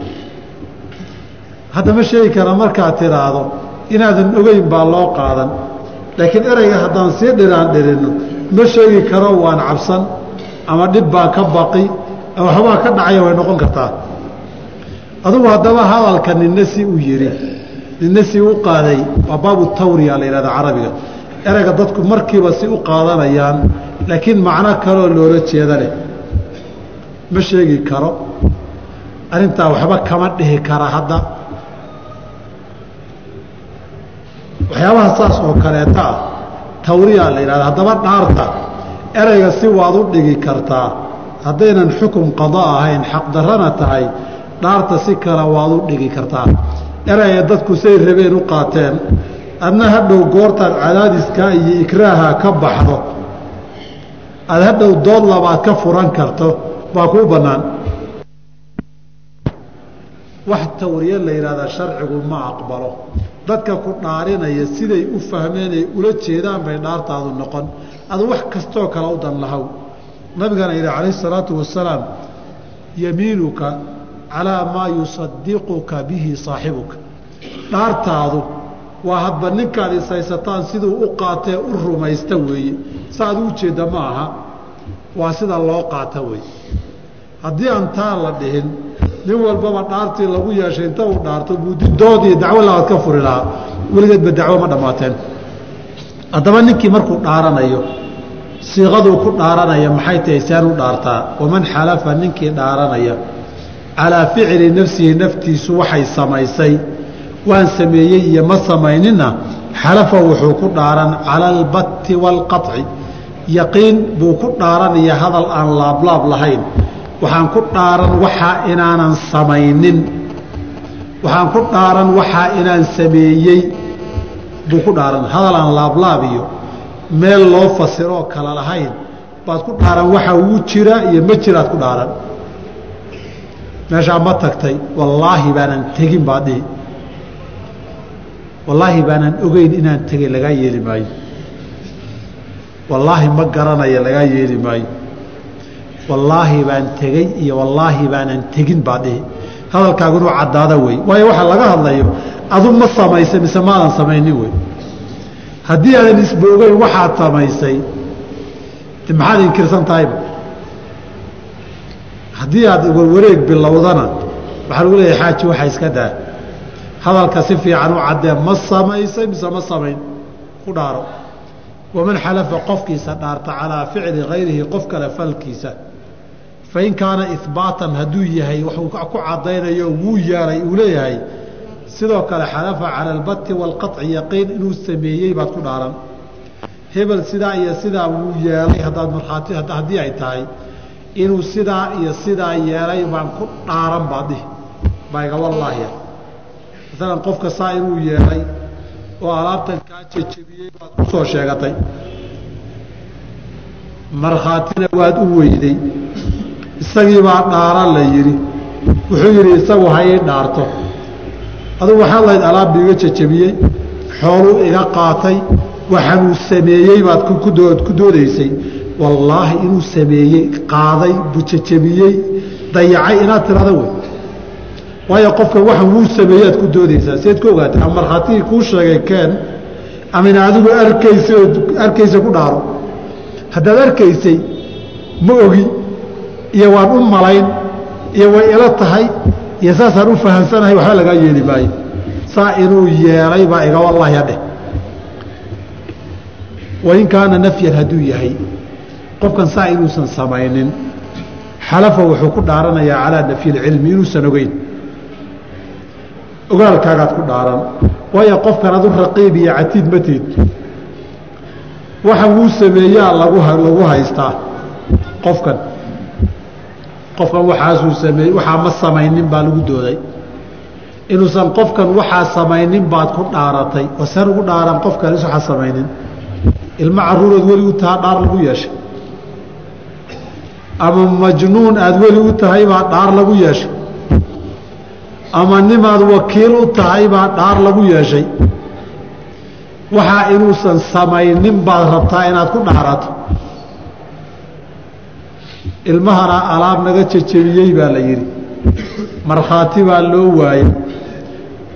hadda ma sheegi kara markaad tiraahdo inaadan ogeyn baa loo qaadan. Laakiin ereyga haddaan sii dhiraan dhirinno ma sheegi karo waan cabsan ama dhib baa ka baqi ama waxbaa ka dhacaya way noqon kartaa. Adugu haddaba hadalka ninna si u yidhi ninna si u qaaday waa baabu tawriya la yidhahda carabiga. Ereyga dadku markiiba si u qaadanayaan laakiin macno kaleoo loola jeeda leh. Ma sheegi karo arrintaa waxba kama dhihi kara hadda. Waxyaabaha saas oo kaleeta ah tawriya la yidhahda haddaba dhaarta ereyga si waad u dhigi kartaa haddaynan xukum qado ahayn xaqdarrana tahay dhaarta si kale waad u dhigi kartaa. Ereyga dadku say rabeen u qaateen adna hadhow goortaad cadaadiskaa iyo ikraaha ka baxdo. Aad hadhow dood labaad ka furan karto. Baa kuu bannaan wax tawriye la yidhahdaa sharcigu ma aqbalo. Dadka ku dhaarinaya siday u fahmeenay ula jeedaan bay dhaartaadu noqon. Adu wax kastoo kale u dan lahow nabigana yidhi calayhi salaatu wasalaam yamiinuka calaa maa yusadiquka bihi saaxibuka dhaartaadu waa hadba ninkaad ishaysataan siduu u qaatee u rumaysta weeye. Saaad u jeedda ma aha. Waa sida loo qaata weeye. Haddii aan taa la dhihin nin walbaba dhaartii lagu yeeshay inta uu dhaarto buudidoodii dacwo labaad ka furi lahaa weligeedba dacwo ma dhammaateen haddaba ninkii markuu dhaaranayo siiqaduu ku dhaaranaya maxay tahay seen u dhaartaa? Waman xalafa ninkii dhaaranaya calaa ficli nafsihi naftiisu waxay samaysay. Waan sameeyey iyo ma samaynina xalafa wuxuu ku dhaaran cala albatti waalqaطci yaqiin buu ku dhaaranaya hadal aan laablaab lahayn waxaan ku dhaaran waxaa inaanan samaynin. Waxaan ku dhaaran waxaa inaan sameeyey. Buu ku dhaaran hadal aan laablaab iyo meel loo fasiroo kala lahayn baad ku dhaaran waxa wuu jira iyo ma jiraad ku dhaaran meeshaa ma tagtay wallaahi baanan tegin baad dhihi. Wallaahi baanan ogeyn inaan tegay lagaa yeeli maayo. Wallaahi ma garanaya lagaa yeeli maayo wallaahi baan tegey iyo wallaahi baanan tegin baad dhihi. Hadalkaagu inuu caddaada wey. Waayo waxa laga hadlayo adu ma samaysay mise maadan samaynin wey. Haddii aadan isba ogeyn waxaad samaysay maxaad inkirsan tahayba haddii aad warwareeg bilowdana waxaa lagu leeyahay xaaji waxa iska daa. Hadalka si fiican u caddee ma samaysay mise ma samayn? Ku dhaaro. Waman xalafa qofkiisa dhaarta calaa ficli hayrihi qof kale falkiisa fain kaana ihbaatan hadduu yahay waxuu ku caddaynayo wuu yeelay uu leeyahay sidoo kale xalafa cala albatti waalqaطci yaqiin inuu sameeyey baad ku dhaaran hebel sidaa iyo sidaa wuu yeelay haddaad markhaati haddii ay tahay inuu sidaa iyo sidaa yeelay baan ku dhaaran baad dhihi baa iga wallaahiya maalan qofka saa inuu yeelay oo alaabtan kaa jejebiyey baad ku sheegatay markhaatina waad u weyday isagii baa dhaaran la yidhi. Wuxuu yidhi isagu ha ii dhaarto. Adugu waxaad lahayd alaab biiga jejebiyey xooluu iga qaatay waxaanuu sameeyey baad ku doodaysay. Wallaahi inuu sameeyey qaaday bujejebiyey dayacay inaad tirahda wey. Waayo qofka waxan wuu sameeyaad ku doodaysaa seed ku ogaatay ama markhaatigii kuu sheegay keen amina adigu arkaysa arkaysa ku dhaaro. Haddaad arkaysay ma ogi iyo waan u malayn iyo way ila tahay iyo saasaan u fahamsanahay waxba lagaa yeeli maayo. Saa inuu yeelay baa iga wallaahi adheh wain kaana nafyan hadduu yahay qofkan saa inuusan samaynin xalafa wuxuu ku dhaaranayaa calaa nafyi ilcilmi inuusan ogeyn. Ogaalkaagaad ku dhaaran. Waayo qofkan adu raqiib iyo catiid ma tiid. Waxa wuu sameeyaa lagu lagu haystaa qofkan qofkan waxaasuu sameeyey waxaa ma samaynin baa lagu dooday. Inuusan qofkan waxaa samaynin baad ku dhaaratay wasen ugu dhaaran qofkan is waxaa samaynin. Ilmo caruurood weli u taha dhaar lagu yeeshay. Ama majnuun aada weli u tahay baa dhaar lagu yeeshay. Ama nimaad wakiil u tahay baa dhaar lagu yeeshay. Waxaa inuusan samaynin baad rabtaa inaad ku dhaarato ilmahana alaab naga jejebiyey baa la yidhi. Markhaati baa loo waayey.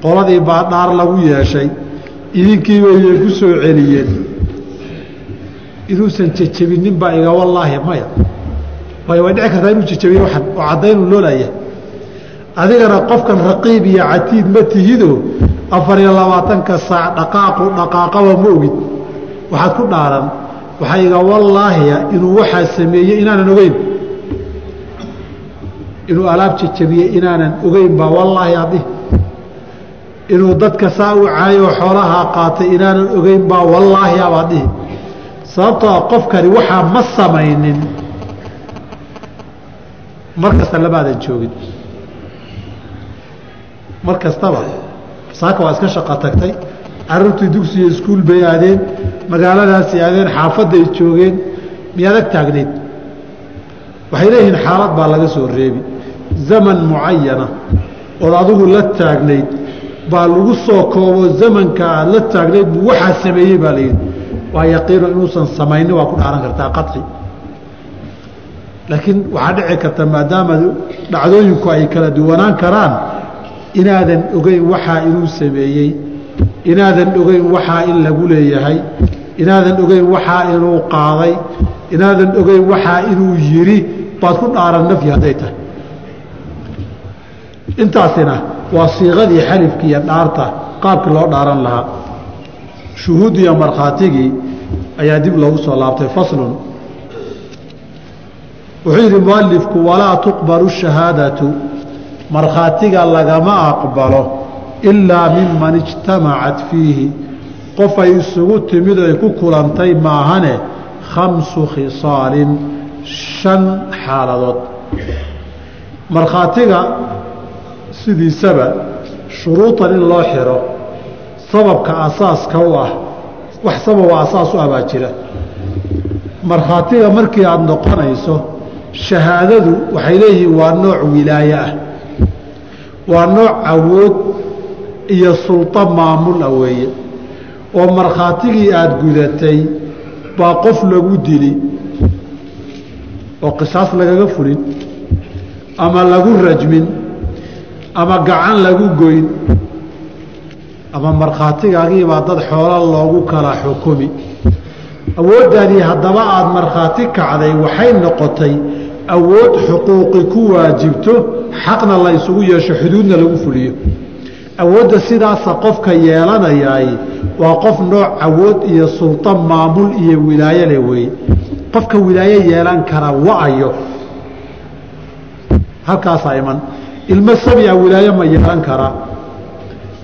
Qoladii baa dhaar lagu yeeshay. Idinkiibayay ku soo celiyeen. Inuusan jejebinin baa iga wallaahi maya. Waayo way dhici kartaa inuu jejebiye waxan oo caddaynuu loolaya adigana qofkan raqiib iyo catiid ma tihido afar iyo labaatanka saac dhaqaaqu dhaqaaqaba ma ogid. Waxaad ku dhaaran waxaa iga wallaahiya inuu waxaa sameeyey inaanan ogeyn inuu alaab jejabiyey inaanan ogeyn baa wallaahi adhi inuu dadka saa u caayo xoolahaa qaatay inaanan ogeyn baa wallaahi abaad dhihi sababtoo a qofkani waxaa ma samaynin. Mar kasta lamaadan joogin. Mar kastaba saaka waa iska shaqo tagtay carruurtii dugsiyo iskuul bay aadeen magaaladaasi aadeen xaafadday joogeen miyaad ag taagneyd waxay leeyihiin xaalad baa laga soo reebi zaman mucayana ood adigu la taagnayd baa lagu soo koobo zamanka aad la taagnayd buu waxaa sameeyey baa layidhi waa yaqiino inuusan samaynin waa ku dhaaran kartaa qaci laakiin waxaa dhici karta maadaama dhacdooyinku ay kala duwanaan karaan inaadan ogeyn waxaa inuu sameeyey inaadan ogeyn waxaa in lagu leeyahay inaadan ogeyn waxaa inuu qaaday inaadan ogeyn waxaa inuu yiri baad ku dhaaran nafyi hadday tahay intaasina waa siiqadii xalifki iyo dhaarta qaabkii loo dhaaran lahaa. Shuhuud iyo markhaatigii ayaa dib loogu soo laabtay faslun. Wuxuu yidhi mualifku walaa tuqbalu shahaadatu. Markhaatiga lagama aqbalo ilaa miman ijtamacat fiihi. Qof ay isugu timid ay ku kulantay maahane khamsu khisaalin shan xaaladood. Markhaatiga sidiisaba shuruudan in loo xiro sababka asaaska u ah wax sababa asaas u ah baa jira. Markhaatiga markii aada noqonayso shahaadadu waxay leeyihiin waa nooc wilaaye ah waa nooc awood iyo sulto maamul ah weeye. Oo markhaatigii aada gudatay baa qof lagu dili oo qisaas lagaga fulin ama lagu rajmin ama gacan lagu goyn. Ama markhaatigaagiibaa dad xoolo loogu kala xukumi. Awooddaadii haddaba aada markhaati kacday waxay noqotay awood xuquuqi ku waajibto xaqna la ysugu yeesho xuduudna lagu fuliyo. Awoodda sidaasa qofka yeelanayaay waa qof nooc awood iyo sulto maamul iyo wilaayo leh weeye qofka wilaayo yeelan kara wa-ayo. Halkaasaa iman ilmo sabica wilaayo ma yeelan karaa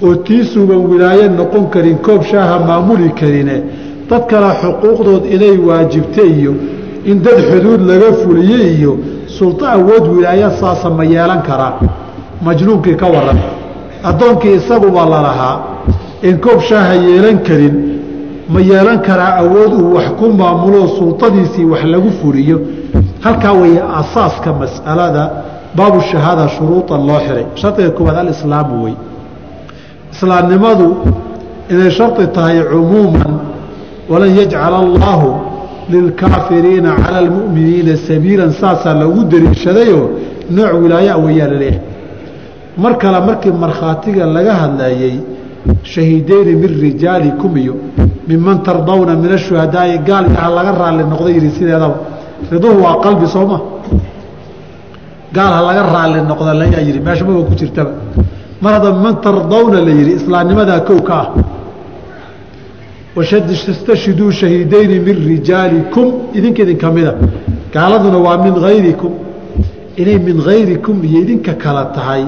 oo tiisuuban wilaayo noqon karin koob shaaha maamuli karine. Dad kale xuquuqdood inay waajibta iyo in dad xuduud laga fuliye iyo sulto awood wilaayo saasa ma yeelan karaa majnuunkii ka waran addoonkii isaguba lalahaa in koob shaaha yeelan karin ma yeelan karaa awood uu wax ku maamulo sultadiisii wax lagu fuliyo. Halkaa weeye asaaska mas'alada baabu shahaada shuruudan loo xiray. Shardiga koowaad alislaamu wey islaamnimadu inay shardi tahay cumuuman walan yajcala allaahu lilkaafiriina cala almu'miniina sabiilan saasaa lagu dariishadayoo nooc wilaaya weeyaa la leeyahay mar kale markii markhaatiga laga hadlayey shahiideyni min rijaalikum iyo minman tardawna min ashuhadaai gaal iyo ha laga raalli noqda yihi sideedaba riduhu waa qalbi sooma gaal ha laga raalli noqda layaa yihi meesha maba ku jirtaba. Mar hadda minman tardawna la yihi islaamnimadaa kow ka ah. Wastashhiduu shahiideyni min rijaalikum idinka idinka mida gaaladuna waa min hayrikum inay min hayrikum iyo idinka kala tahay.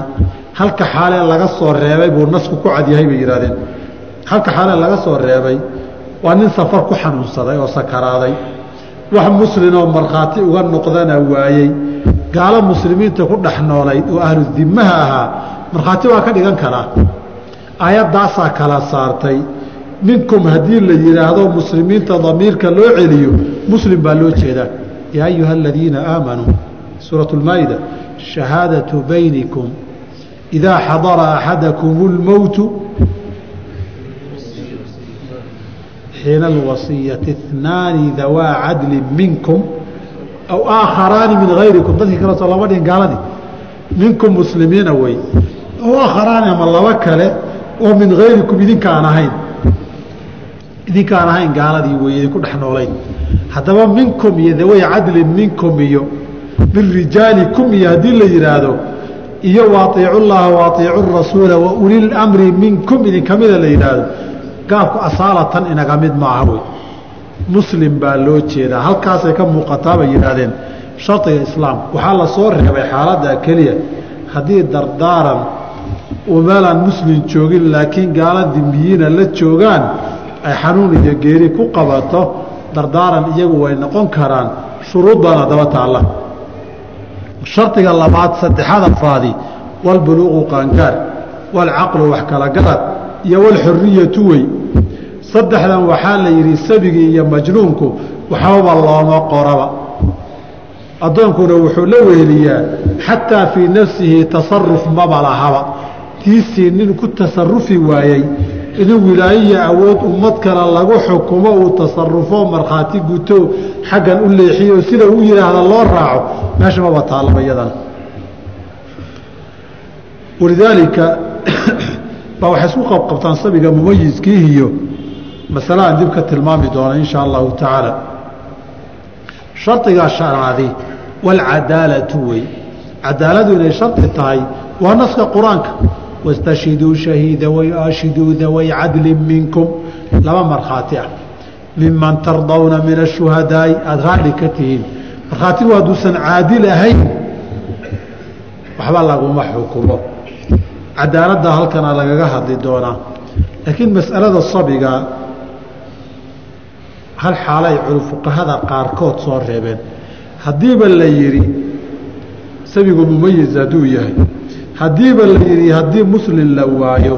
Halka xaalee laga soo reebay buu nasku ku cadyahay bay yidhahdeen halka xaalee laga soo reebay waa nin safar ku xanuunsaday oo sakaraaday wax muslimoo markhaati uga noqdana waayey. Gaalo muslimiinta ku dhex noolayd oo ahlu dimaha ahaa markhaati waa ka dhigan karaa aayaddaasaa kala saartay. Minkum haddii la yidhaahdo muslimiinta damiirka loo celiyo muslim baa loo jeedaa yaa ayuha aladiina aamanuu suurat lmaa'ida shahaadatu baynikum idaa xadara axadakum اlmowtu xiina alwasiyati اثnaani dawaa cadli minkum aw aakharaani min hayrikum dadkii kale soo lama dhihin minkum muslimiina wey aw aakharaani ama laba kale oo min hayrikum idinka ahayn idinka ahayn gaaladii wey idinku dhex noolayn haddaba minkum iyo daway cadlin minkum iyo min rijaalikum iyo haddii la yidhaahdo iyo waaiicu llaha waaiicu rasuula wa ulil mri minkum idinkamida la yidhaahdo gaabku asaalatan inaga mid maaha wey muslim baa loo jeedaa. Halkaasay ka muuqataa bay yidhaahdeen shardiga islaam waxaa la soo reebay xaaladda keliya. Haddii dardaaran uu meelaan muslim joogin laakiin gaala dimbiyiina la joogaan ay xanuun iyo geeri ku qabato dardaaran iyagu way noqon karaan shuruud baana daba taalla. Shardiga labaad saddexaad afaadi walbuluuqu qaangaar walcaqlu wax kala garad iyo walxuriyatu wey saddexdan waxaa la yidhi sabigii iyo majnuunku waxbaba looma qoraba. Addoonkuna wuxuu la weheliyaa xataa fii nafsihi tasaruf maba lahaba. Tiisii nin ku tasarufi waayey inuu wilaayiya awood ummad kale lagu xukumo uu tasarufo markhaati guto xaggan u leexiyo sida u yidhaahda loo raaco meesha maba taallaba iyadana walidaalika baa waxay isku qabqabtaan sabiga mumayiskii iyo masale aan dib ka tilmaami doona insha allahu tacaala shardigaa shanaadi walcadaalatu wey cadaaladu inay shardi tahay waa naska qur'aanka. Wastashhiduu shahiida wayaashiduu daway cadlin minkum. Laba markhaati ah. Miman tardawna min ashuhadaa'i aada raadhi ka tihiin. Markhaatigu hadduusan caadil ahayn waxba laguma xukumo. Cadaaladda halkana lagaga hadli doonaa. Laakiin mas'alada sabiga hal xaalo ay qaarkood soo reebeen. Haddiiba la yidhi sabigu mumayis hadduu yahay. Haddiiba la yidhi haddii muslim la waayo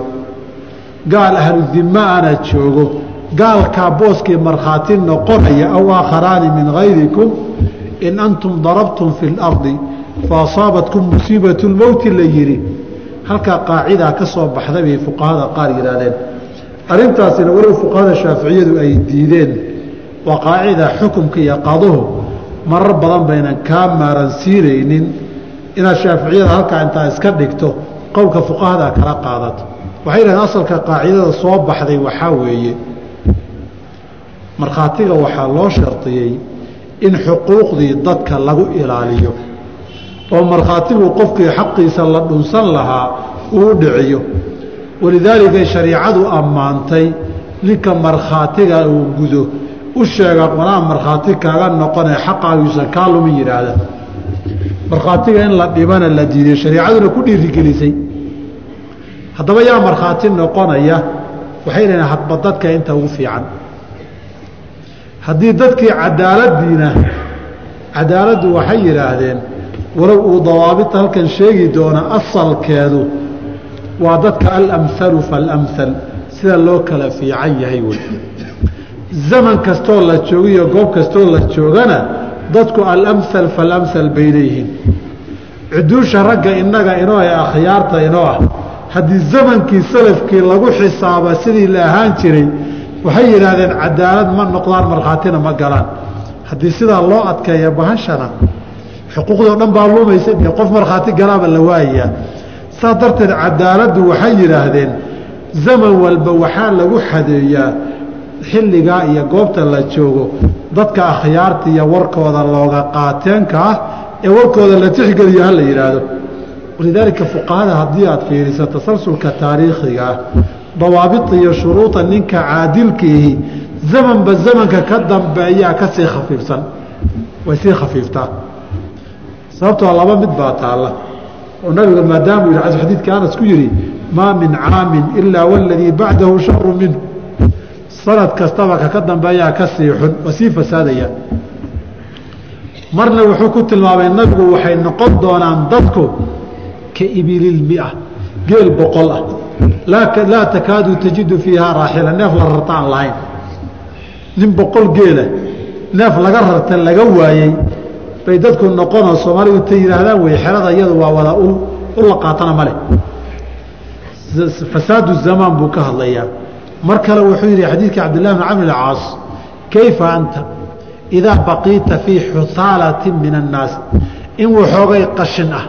gaal ahludima ana joogo gaalkaa booskii markhaati noqonaya aw aakharaani min hayrikum in antum darabtum fi اlardi faasaabatkum musiibatu lmowti la yidhi. Halkaa qaacidaa ka soo baxday bay fuqahada qaar yidhaahdeen. Arrintaasina walow fuqahada shaaficiyadu ay diideen waa qaacida xukumka iyo qaduhu marar badan baynan kaa maaransiinaynin inaad shaaficiyada halkaa intaa iska dhigto qowlka fuqahada kala qaadato. Waxay yidhahdeen asalka qaacidada soo baxday waxaa weeye. Markhaatiga waxaa loo shardiyey in xuquuqdii dadka lagu ilaaliyo oo markhaatigu qofkii xaqiisa la dhunsan lahaa uu dhiciyo. Walidaalika shariicadu ammaantay ninka markhaatiga uu gudo u sheega qonaa markhaati kaaga noqonee xaqaagiisan kaa lumi yidhaahda. Markhaatiga in la dhibana la diiday shariicaduna ku dhiirigelisay. Haddaba yaa markhaati noqonaya waxay dhaheen hadba dadka inta ugu fiican. Haddii dadkii cadaaladiina cadaaladdu waxay yidhaahdeen walow uu dawaabita halkan sheegi doona asalkeedu waa dadka alamhalu faalamhal sida loo kala fiican yahay wey zaman kastoo la joogo iyo goob kastoo la joogana dadku alamhal faalamhal bay leeyihiin. Cuduusha ragga innaga inoo ee akhyaarta inoo ah haddii zamankii salafkii lagu xisaaba sidii la ahaan jiray waxay yidhaahdeen cadaalad ma noqdaan markhaatina ma galaan. Haddii sidaa loo adkeeya bahashana xuquuqdoo dhan baa lumaysa dee qof markhaati galaaba la waayayaa saa darteed cadaaladdu waxay yidhaahdeen zaman walba waxaa lagu xadeeyaa xilligaa iyo goobta la joogo dadka akhyaarta iyo warkooda looga qaateenka ah ee warkooda la tixgeliyo ha la yidhaahdo walidaalika fuqahada haddii aad fiiriso tasalsulka taariikhiga ah dawaabita iyo shuruuda ninka caadilkiihi zamanba zamanka ka dambeeyaa ka sii khafiifsan way sii khafiiftaa. Sababtoo laba mid baa taalla oo nabiga maadaamuu yidhi xadiidka anas ku yidhi maa min caamin ilaa waladii bacdahu sharu minhu sanad kastaba kaka dambeeyaa ka sii xun waa sii fasaadaya. Marna wuxuu ku tilmaamay nabigu waxay noqon doonaan dadku ka ibililmia geel boqol ah. Laa takaadu tajidu fiihaa raaxila neef la rarta aan lahayn. Nin boqol geela neef laga rarta laga waayey bay dadku noqonoo soomaalidu ta yihaahdaan wey xerada iyadu waa wada ul la qaatana ma leh. Fasaadu zamaan buu ka hadlayaa mar kale wuxuu yidhi xadiidka cabdillahi bn camr caas kayfa anta? Idaa baqiita fii xuhaalatin min annaas in waxoogay qashin ah.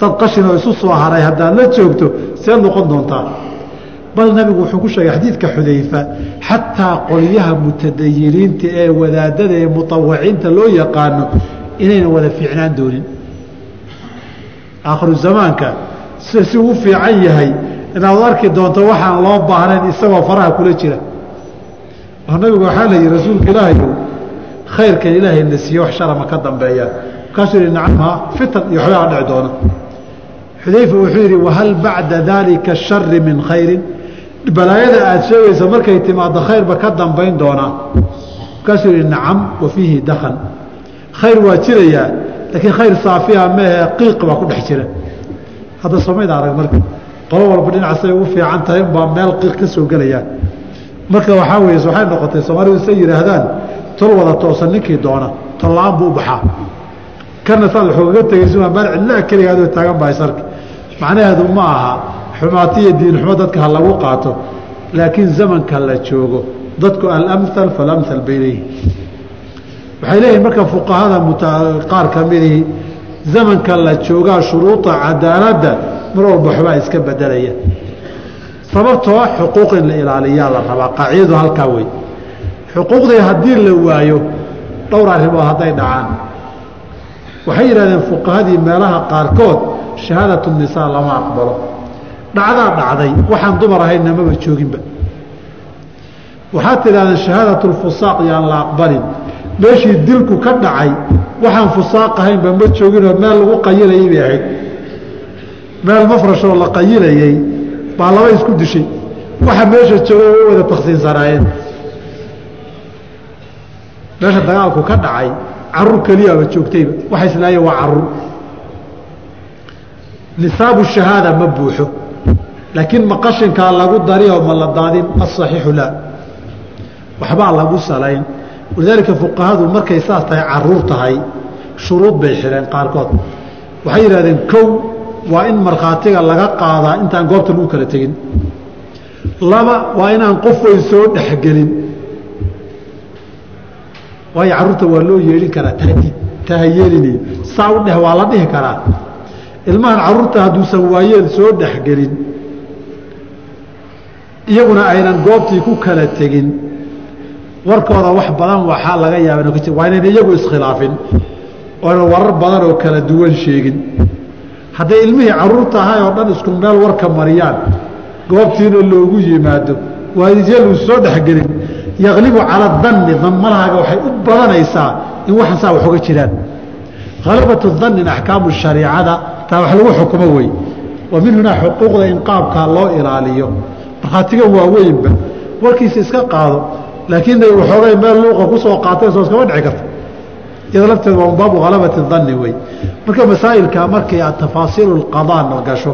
Dad qashin oo isu soo haray haddaad la joogto see noqon doontaa. Bal nabigu wuxuu ku sheegay xadiidka xudayfa xataa qolyaha mutadayiniinta ee wadaadada ee mutawiciinta loo yaqaano inayna wada fiicnaan doonin. Aakhiru zamaanka si uu fiican yahay inaad arki doonto waxaan loo baahnayn isagoo faraha kula jira. Oo nabigu waxaa la yihi rasuulka ilaahayow khayrkan ilaahay na siiye wax sharama ka dambeeya. Markaasuu yihi nacamha fitan iyo waxbaa dhici doona xudayfa wuxuu yidhi wahal bacda daalika shari min khayrin? Balaayada aada sheegaysa markay timaado khayrba ka dambayn doonaa markaasuu yihi nacam wa fiihi dakan khayr waa jirayaa laakiin khayr saafiya mehe qiiq baa ku dhex jira. Hadda somayda arag marka qolo walba dhinacasay ugu fiican tahay unbaa meel qiiq ka soo gelayaa marka waxaa weeye waxay noqotay soomaalidu say yidhaahdaan tol wada toosan ninkii doona tol la'aan buu u baxaa. Kana saad waxoogaga tegaysa meel cidlaa keligaadoo taagan baa isarki macnaheedu ma aha xumaatiyo diinxumo dadka ha lagu qaato laakiin zamanka la joogo dadku alamhal falamhal bay leeyihiin waxay leeyihiin marka fuqahada qaar ka midii zamanka la joogaa shuruuda cadaaladda mar walba waxbaa iska bedelaya. Sababtoo xuquuq in la ilaaliyaa la rabaa qaacidadu halkaa wey xuquuqdii haddii la waayo dhowr arrimood hadday dhacaan. Waxay yidhahdeen fuqahadii meelaha qaarkood shahaadatu nisaa lama aqbalo. Dhacdaa dhacday waxaan dumar ahaynna maba jooginba. Waxaad tidhahdeen shahaadatu lfusaaq yaan la aqbalin. Meeshii dilku ka dhacay waxaan fusaaq ahaynba ma jooginoo meel lagu qayilayay bay ahayd meel mafrashoo la qayilayey baa laba isku dishay. Waxa meesha jooga way wada taksiinsanaayeen meesha dagaalku ka dhacay carruur keliyaaba joogtayba waxa waa carruur nisaabu shahaada ma buuxo laakiin ma qashinkaa lagu dari oo ma la daadin asaxiixu laa. Waxbaa lagu salayn. Walidaalika fuqahadu markay saas tahay carruur tahay shuruud bay xireen qaarkood. Waxay yidhahdeen kow waa in markhaatiga laga qaadaa intaan goobta lagu kala tegin. Laba waa inaan qof weyn soo dhexgelin. Waayo carruurta waa loo yeelin karaa tahdiid tahayeelinayo saa u dheh waa la dhihi karaa. Ilmahan carruurta hadduusan waayeel soo dhexgelin iyaguna aynan goobtii ku kala tegin. Warkooda wax badan waxaa laga yaaba waa inayna iyagu iskhilaafin oonan warar badan oo kala duwan sheegin hadday ilmihii carruurta ahay oo dhan isku meel warka mariyaan goobtiina loogu yimaado waayelu soo dhexgelin. Yaqlibu cala danni danmalahaaga waxay u badanaysaa in waxan saa wax uga jiraan. Halabatu dannin axkaamu shariicada taa wax lagu xukumo wey. Wa min hunaa xuquuqda in qaabkaa loo ilaaliyo. Markhaatiga waaweynba warkiisa iska qaado laakiin waxoogay meel luuqa ku soo qaatay soo iskama dhici karta iyada lafteeda waa baabu halabati danni wey. Marka masaa'ilka markii aad tafaasiilu lqadaa gasho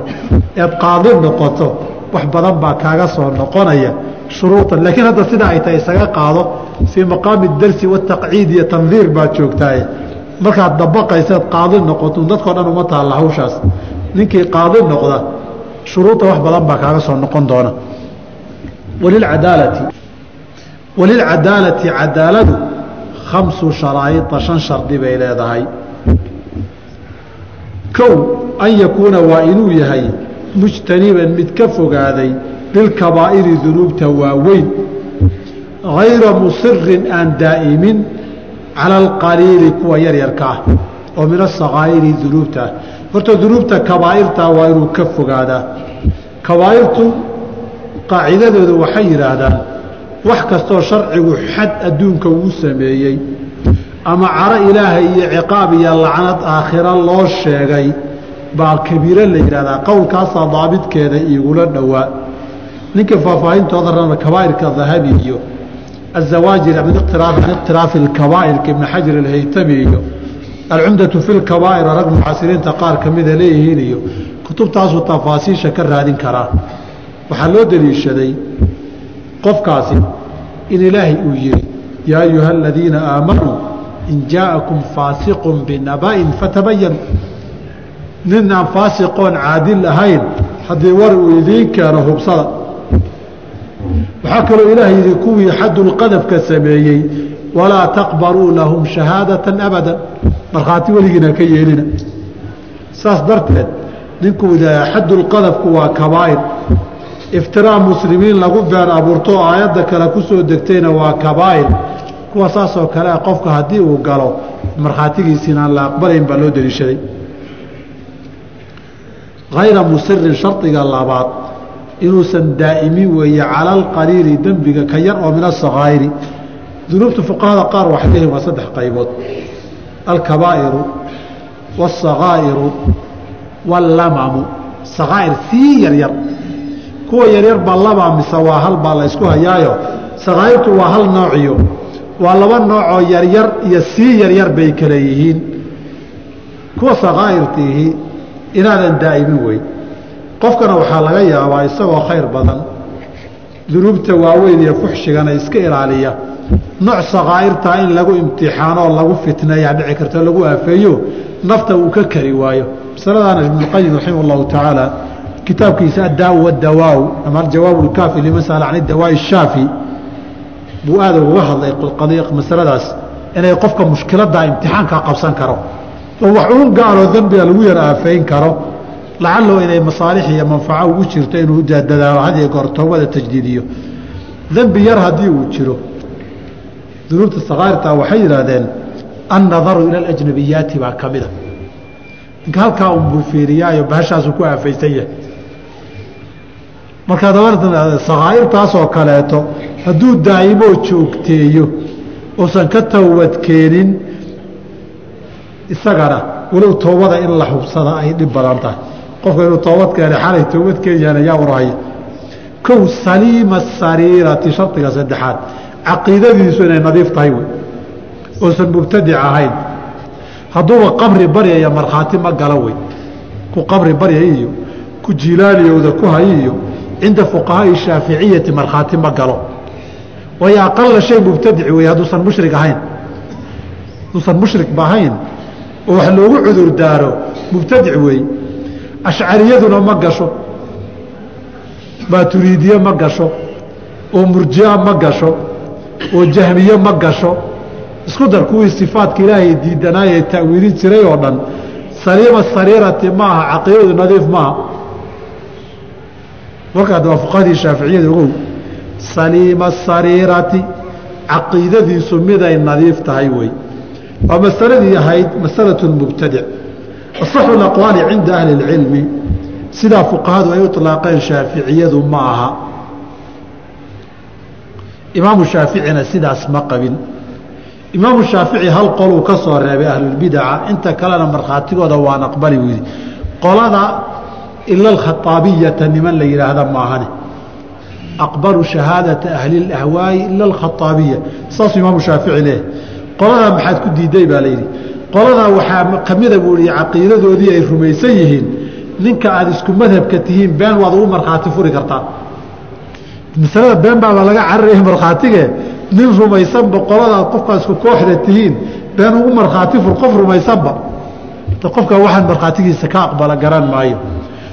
eed qaadi noqoto wax badan baa kaaga soo noqonaya shuruudan. Laakiin hadda sidaa ay tahay isaga qaado fii maqaami darsi wataqciid iyo tandiir baad joogtaaye markaad dabaqaysaad qaadi noqoto dadkao dhan uma taalla hawshaas. Ninkii qaadi noqda shuruudda wax badan baa kaaga soo noqon doona. Walilcadaalati walilcadaalati cadaaladu khamsu sharaa'ida shan shardi bay leedahay kow an yakuuna waa inuu yahay mujtaniban mid ka fogaaday lilkabaa'iri dunuubta waaweyn hayra musirin aan daa'imin cala alqaliili kuwa yaryarka ah oo min asakaa'iri dunuubta ah horta dunuubta kabaa'irtaa waa inuu ka fogaadaa kabaa'irtu qaacidadooda waxay yidhaahdaan wax kastoo sharcigu xad adduunka uu sameeyey ama caro ilaahay iyo ciqaab iyo lacnad aakhira loo sheegay baa kabiiro la yidhahdaa qowlkaasaa daabidkeeda iigula dhowaa. Ninka faahfaahintooda raba kabaa'irka dahabi iyo azawaajir min iqtiraaf can iqtiraafi اkabaa'irka ibn xajar alhaytami iyo alcumdatu fi lkabaa'ir rag mucaasiriinta qaar ka mida leeyihiin iyo kutubtaasuu tafaasiisha ka raadin karaa. Waxaa loo deliishaday qofkaasi in ilaahay uu yihi yaa ayuha aladiina aamanuu in jaa'akum faasiqun binaba'in fatabayanu nin aan faasiqoon caadil ahayn haddii war uu idiin keeno hubsada. Waxaa kaloo ilaah yidhi kuwii xadulqadafka sameeyey walaa taqbaluu lahum shahaadatan abadan. Markhaati weligiina ka yeelina. Saas darteed ninkuu xadulqadafku waa kabaa'ir iftiraa muslimiin lagu been abuurto aayadda kale ku degtayna waa kabaa'ir. Kuwa saasoo kale a qofka haddii uu galo markhaatigiisiina aan la aqbalayn baa loo deliishaday. Hayra musirin shardiga labaad inuusan daa'imin weeye cala alqaliili dembiga ka yar oo min asakaa'iri dunuubta fuqahada qaar waxay leeyihiin waa saddex qaybood. Alkabaa'iru waasakaa'iru wallamamu. Sakaa'ir sii yaryar kuwa yaryar baa labaa mise waa hal baa la hayaayo. Sakaa'irtu waa hal noociyo waa laba noocoo yaryar iyo sii yaryar bay kale yihiin. Kuwa sakaa'irtiihi inaadan daa'imin wey qofkana waxaa laga yaabaa isagoo khayr badan. Dunuubta waaweyn iyo fuxshigana iska ilaaliya. Nooc sakaa'irtaa in lagu imtixaanoo lagu fitneeyaa dhici karto lagu aafeeyo nafta uu ka kari waayo. Masaladaana ibnuqayim raximah allahu tacaala kitaabkiisa addaaw wadawaaw ama aljawaab lkaafi liman sala can idawaa'i shaafi buu aada uga hadlay masaladaas inay qofka mushkiladdaa imtixaankaa qabsan karo oo wax uun gaaroo dembiga lagu yar aafeyn karo lacallow inay masaalix iyo manfaco ugu jirto inuu dadaalo hadiyo goor tajdiidiyo. Dembi yar haddii uu jiro dunuubta sakaa'irtaa waxay yidhaahdeen annadaru ila alajnabiyaati baa ka mida ninka halkaa unbuu fiiriyaayo bahashaasuu ku aafaysan yahay markaa sakaa'irtaasoo kaleeto hadduu daa'imoo joogteeyo uusan ka towbadkeenin isagana walow toobada in la hubsada ay dhib badan tahay. Qofka inuu toobad keenay xalay toobad keenyahana yaa warhaya kow saliima sariirati shardiga saddexaad caqiidadiisu inay nadiif tahay wey uusan mubtadic ahayn. Hadduuba qabri baryaya markhaati ma gala wey. Ku qabri baryay iyo ku jiilaaliyowda ku hay cinda fuqahaai shaaficiyati markhaati ma galo waayo aqala shay mubtadic wey hadduusan mushrig ahayn hadduusan mushrigba ahayn oo wax loogu cudur daaro mubtadic weey ashcariyaduna ma gasho maaturiidiye ma gasho oo murjia ma gasho oo jahmiye ma gasho isku dar kuwii sifaadka ilaahay diidanaayee ta'wiilin jiray oo dhan saliima sariirati ma aha caqiidadu nadiif maaha warkaad waa shaaficiyada ogow saliima sariirati caqiidadiisu miday nadiif tahay wey waa masaladii ahayd masalatu mubtadic asaxu aqwaali cinda ahli اlcilmi sidaa fuqahadu ay ilaaqeen shaaficiyadu ma aha. Imaamu shaaficina sidaas ma qabin. Imaamu shaafici hal qoluu ka soo reebay ahlulbidaca inta kalena markhaatigooda waan aqbali yidhi qolada ila alkhaaabiyata niman la yidhaahda maahane aqbalu shahaadata ahli اlahwaayi ila alkhaaabiya saasuu imaamu shaafici leeyahy qoladaa maxaad ku diiday baa layidhi qoladaa waxaa kamida buu i caqiidadoodii ay rumaysan yihiin ninka aada isku madhabka tihiin been waad ugu markhaati furi kartaa masalada been baaba laga cararaya markhaatige nin rumaysanba qoladaad qofkaa isku kooxda tihiin been ugu markhaati fur qof rumaysanba qofka waxaan markhaatigiisa ka aqbala garan maayo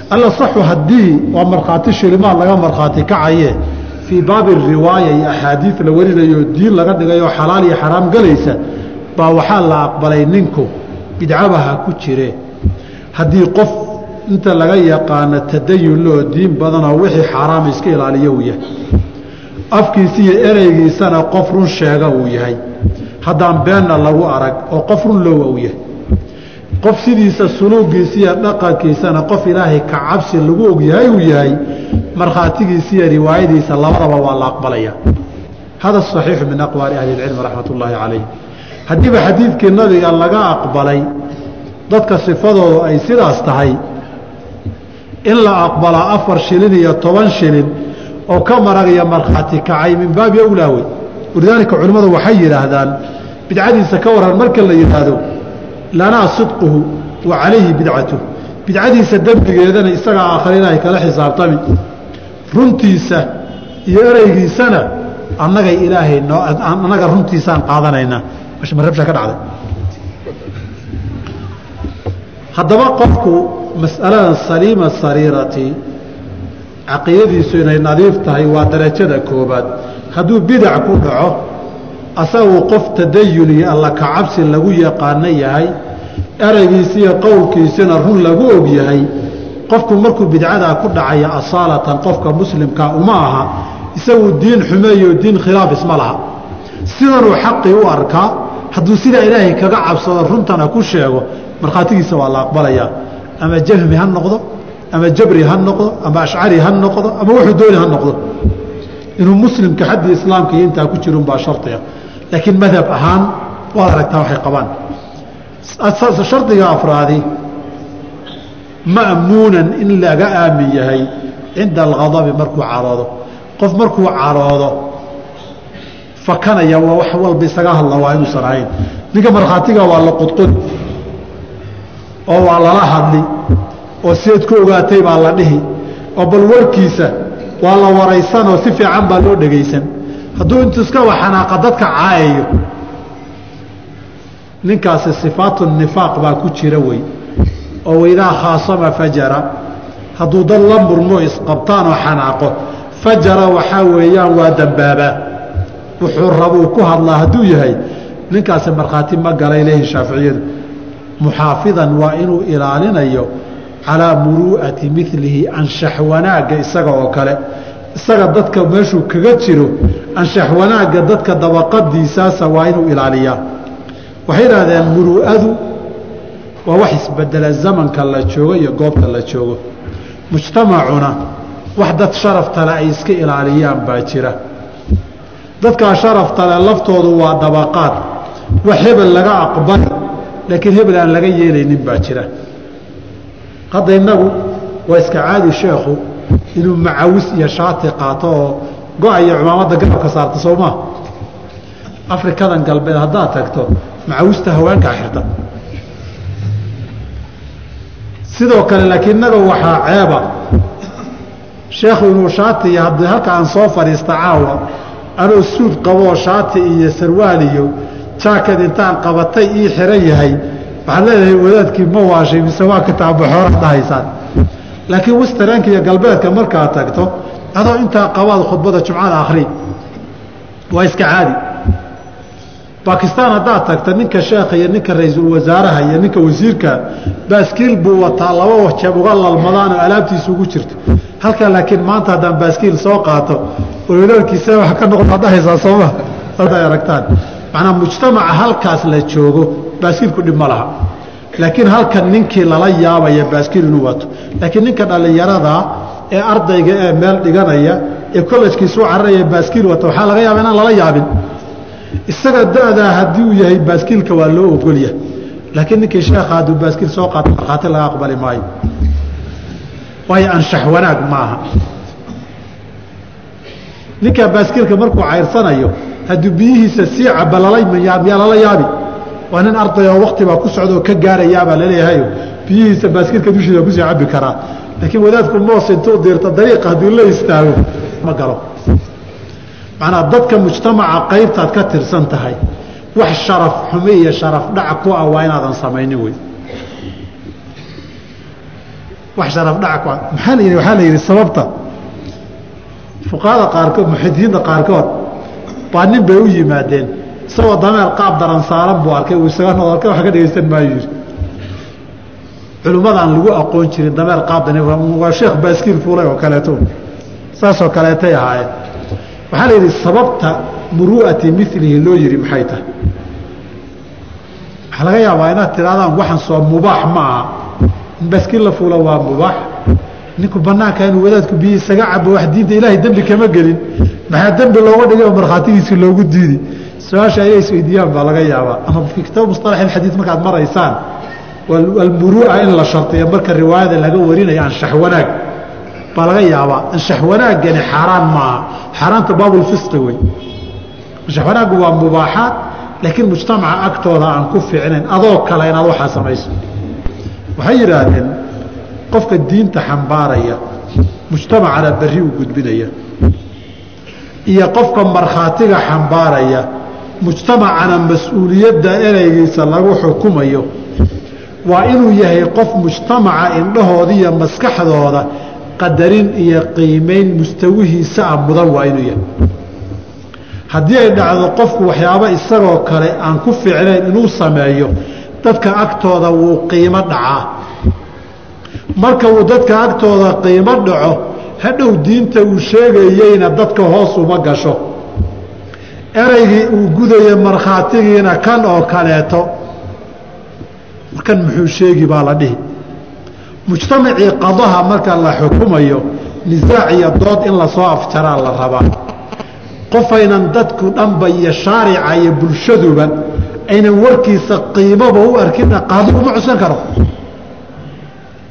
alla saxu haddii waa markhaati shilimaad laga markhaati kacaye. Fii baabi riwaaya iyo axaadiid la warinayo diin laga dhigayoo xalaal iyo xaraam galaysa baa waxaa la aqbalay ninku bidcabaha ku jire. Haddii qof inta laga yaqaano tadayun loo diin badanoo wixii xaaraam iska ilaaliyo uu yahay. Afkiisa iyo ereygiisana qof run sheega uu yahay. Haddaan beenna lagu arag oo qof run loowa uu yahay qof sidiisa suluugiisa iyo dhaqankiisana qof ilaahay ka cabsi lagu ogyahay uu yahay markhaatigiisa iyo riwaayadiisa labadaba waa la aqbalaya. Hada saxiixu min aqwaali ahli اlcilmi raxmat ullaahi calayh haddiiba xadiidkii nabiga laga aqbalay dadka sifadoodu ay sidaas tahay in la aqbalaa afar shilin iyo toban shilin oo ka marag iyo markhaati kacay min baabi awlaa wey walidaalika culimmadu waxay yidhaahdaan bidcadiisa ka waran marka la yidhaahdo lanaa sidquhu wa calayhi bidcatuh. Bidcadiisa dembigeedana isagaa aakhare ilaahay kala xisaabtami. Runtiisa iyo ereygiisana annagay ilaahay annaga runtiisaan qaadanaynaa marabsha ka dhacday? Haddaba qofku mas'aladan saliima sariirati caqiidadiisu inay nadiif tahay waa darajada koobaad hadduu bidac ku dhaco asaguu qof tadayun iyo alla kacabsi lagu yaqaano yahay ereygiisi iyo qowlkiisina run lagu og yahay qofku markuu bidcadaa ku dhacaya asaalatan qofka muslimka uma aha isaguu diin xumeeyo diin khilaaf isma laha. Sidanuu xaqii u arkaa hadduu sidaa ilaahay kaga cabsado runtana ku sheego markhaatigiisa waa la aqbalayaa ama jahmi ha noqdo ama jabri ha noqdo ama ashcari ha noqdo ama wuxuu dooni ha noqdo. Inuu muslimka xaddii islaamka iyo intaa ku jirunbaa shardiga laakiin madhab ahaan waad aragtaa waxay qabaan. Shardiga afraadi ma'muunan in laga aamin yahay cinda alghadabi markuu caroodo. Qof markuu caroodo fakanaya waa wax walba isaga hadla waa inuusan ahayn ninka markhaatiga waa la qudqudi oo waa lala hadli oo sideed ku ogaatay baa la dhihi oo bal warkiisa waa la waraysanoo si fiican baa loo dhegaysan hadduu intu iska waxanaaqa dadka caayayo. Ninkaasi sifaatu nifaaq baa ku jira wey. Oo waidaa khaasama fajara. Hadduu dad la murmo isqabtaan oo xanaaqo fajara waxaa weeyaan waa dambaabaa wuxuu rabuu ku hadlaa hadduu yahay ninkaasi markhaati ma galay leeyihiin shaaficiyadu. Muxaafidan waa inuu ilaalinayo calaa muruu'ati milihi anshax wanaagga isaga oo kale isaga dadka meeshuu kaga jiro anshax wanaagga dadka dabaqadiisaasa waa inuu ilaaliyaa. Waxay idhaahdeen muruu'adu waa wax isbedela zamanka la joogo iyo goobta la joogo. Mujtamacuna wax dad sharaftale ay iska ilaaliyaan baa jira. Dadkaa sharaftale laftoodu waa dabaqaad. Wax hebel laga aqbali laakiin hebel aan laga yeelaynin baa jira. Hadda innagu waa iska caadi sheekhu inuu macawis iyo shaati qaato oo go- iyo cumaamadda garabka saarta soo maa afrikadan galbeed haddaad tagto macawista haweenkaa xirta. Sidoo kale laakiin innaga waxaa ceeba sheekhu inuu shaati iyo haddii halka aan soo fadhiista caawa anuu suud qaboo shaati iyo sarwaal iyo jaakad intaan qabatay ii xiran yahay waxaad leedahay wadaadkii ma waashay mise waa kitaabbaxoora dhahaysaan laakiin westarenka iyo galbeedka markaad tagto adoo intaa qabaad khudbada jumcada akhri. Waa iska caadi. Bakistaan haddaad tagta ninka sheekha iyo ninka ra'iisul wasaaraha iyo ninka wasiirka baaskiil buu wataa laba wajeeb uga lalmadaan oo alaabtiisa ugu jirto. Halkaa laakiin maanta haddaan baaskiil soo qaato ololaalkiisa wax ka noqon dhahaysaa sooma aragtaan. Macnaa mujtamaca halkaas la joogo baaskiilku dhib ma laha laakiin halkan ninkii lala yaabaya baaskiil inuu wato laakiin ninka dhallinyarada ee ardayga ee meel dhiganaya ee kollejkiisu cararaya baaskiil wata waxaa laga yaaba inaan lala yaabin. Isaga da-daa haddii uu yahay baaskiilka waa loo ogolya. Laakiin ninkii sheekha hadduu baaskiil soo qaato markhaati laga aqbali maayo. Waayo anshax wanaag maaha. Ninkaa baaskiilka markuu cayrsanayo hadduu biyihiisa sii caba lalayaa lala yaabi waa nin arday oo waktibaa ku socdaoo ka gaarayaabaa laleeyahayo biyihiisa baaskiilka dushiisa ku sii cabi karaa laakiin wadaadku moos intuu diirto dariiqa hadduu la istaago. Ma galo. Macnaa dadka mujtamaca qaybtaad ka tirsan tahay. Wax sharaf xume iyo sharaf dhac ku ah waa inaadan samaynin wey. Wax sharaf dhac ku ah. Maxaa la yidhi? Waxaa la yidhi sababta. Fuqahada qaarkood muxidiinta qaarkood baa nin bay u yimaadeen isagoo dameer qaab daran saaran buu arkay uu isaga noqo halka wax ka dhegaysan maayo yidhi. Culimmadaan lagu aqoon jirin dameer qaab dan waa sheekh baaskiil fuulay oo kaleeto saasoo kaleetay ahaayeen waxaa la yidhi sababta muru'ati milihi loo yidhi maxay tahay? Waxaa laga yaabaa inaad tirahdaan waxaan soo mubaax ma aha. In baaskiil la fuula waa mubaax. Ninku banaanka inuu wadaadku biyi isaga cabo wax diinta ilaahay dembi kama gelin. Maxaa dembi looga dhigay oo markhaatigiisi loogu diidi su'aasha inay isweydiiyaan baa laga yaabaa. Ama kitaab musalax ilxadiid markaad maraysaan almuru'a in la shardiyo marka riwaayada laga warinayo anshax wanaag baa laga yaabaa. Anshax wanaaggani xaaraan maaha. Xaaraanta baabulfisqi wey. Anshax wanaaggu waa mubaaxaad laakiin mujtamaca agtooda aan ku fiicnayn adoo kale inaad waxaa samayso. Waxay yidhaahdeen qofka diinta xambaaraya mujtamacana berri u gudbinaya iyo qofka markhaatiga xambaaraya mujtamacana mas'uuliyadda ereygiisa lagu xukumayo waa inuu yahay qof mujtamaca indhahooda iyo maskaxdooda qadarin iyo qiimeyn mustawihiisa a mudan waa inuu yahay. Haddii ay dhacdo qofku waxyaabo isagoo kale aan ku fiicnayn inuu sameeyo dadka agtooda wuu qiimo dhacaa. Marka uu dadka agtooda qiimo dhaco hadhow diinta uu sheegayeyna dadka hoos uma gasho ereygii uu gudaya markhaatigiina kan oo kaleeto. Kan muxuu sheegi baa la dhihi. Mujtamacii qadaha marka la xukumayo nisaac iyo dood in la soo afjaraa la rabaa. Qofaynan dadku dhanba iyo shaarica iyo bulshaduba aynan warkiisa qiimoba u arkina qaadi uma cuskan karo.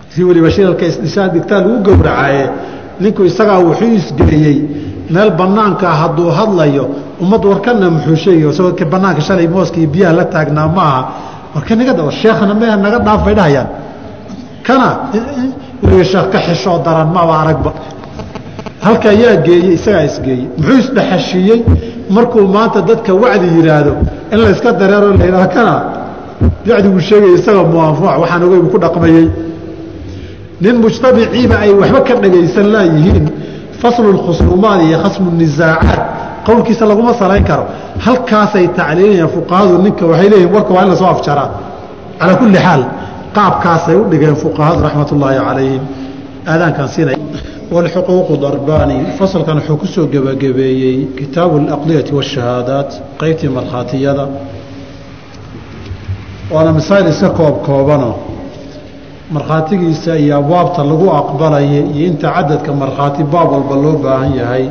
Si weliba shiralka isdhishaa digtaa lagu gowracaye ninku isagaa wuxuu isgeeyey meel banaanka hadduu hadlayo ummad warkana muxuu sheegay isagoo banaanka shalay mooska iyo biyaha la taagnaa ma aha. Warka naga da sheekhna me naga dhaaf bay dhahayaan. Kana weliga sheekh ka xishoo daran maba aragba. Halka ayaa geeyey isagaa isgeeyey muxuu isdhexashiiyey markuu maanta dadka wacdi yidhaahdo in layska dareero la yidhaha kana wacdiguu sheegaya isaga muanfuuc waxaan ogey buu ku dhaqmayey. Nin mujtamiciiba ay waxba ka dhagaysan laayihiin faslu lkhusuumaat iyo khasmu nisaacaat qowlkiisa laguma salayn karo. Halkaasay tacliilinayaan fuqahadu ninka waxay leeyihiin warka waa in la soo afjaraa. Calaa kulli xaal qaabkaasay u dhigeen fuqahadu raxmat ullaahi calayhim. Aadaankan siinay. Walxuquuqu darbaani fasalkan wuxuu ku gebagabeeyey kitaabu alaqdiyati waashahaadaat qeybtii markhaatiyada. Waana masaa'il iska koob koobano markhaatigiisa iyo abwaabta lagu aqbalaya iyo inta cadadka markhaati baab walba loo baahan yahay.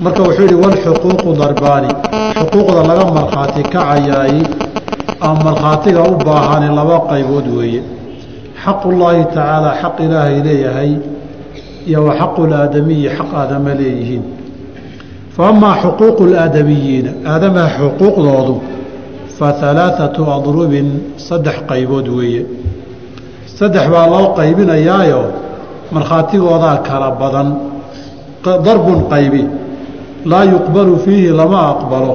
Marka wuxuu yidhi walxuquuqu darbaani. Xuquuqda laga markhaati kacayaay ama markhaatiga u baahani laba qaybood weeye. Xaqullaahi tacaala xaq ilaahay leeyahay iyo wa xaqu laadamiyi xaq aadama leeyihiin. Fa amaa xuquuqu laadamiyiina aadamaha xuquuqdoodu fa alaaatu adrubin saddex qaybood weeye saddex baa loo qaybinayaayo markhaatigoodaa kala badan. Darbun qaybi. Laa yuqbalu fiihi lama aqbalo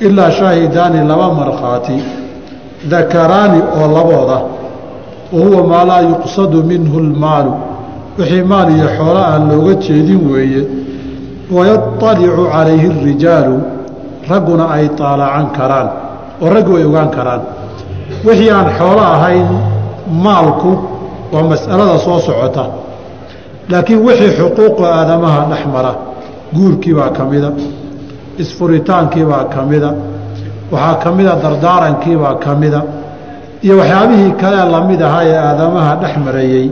ilaa shaahidaani laba markhaati. Dakaraani oo labooda. Wa huwa maa laa yuqsadu minhu lmaalu wixii maal iyo xoolo aan looga jeedin weeye. Wayaطalicu calayhi اrijaalu ragguna ay taalacan karaan oo raggu ay ogaan karaan. Wixii aan xoolo ahayn maalku waa mas'alada soo socota. Laakiin wixii xuquuqa aadamaha dhex mara guurkii baa ka mida isfuritaankii baa ka mida waxaa ka mida dardaarankii baa ka mida iyo waxyaabihii kalee la mid ahaa ee aadamaha dhex marayey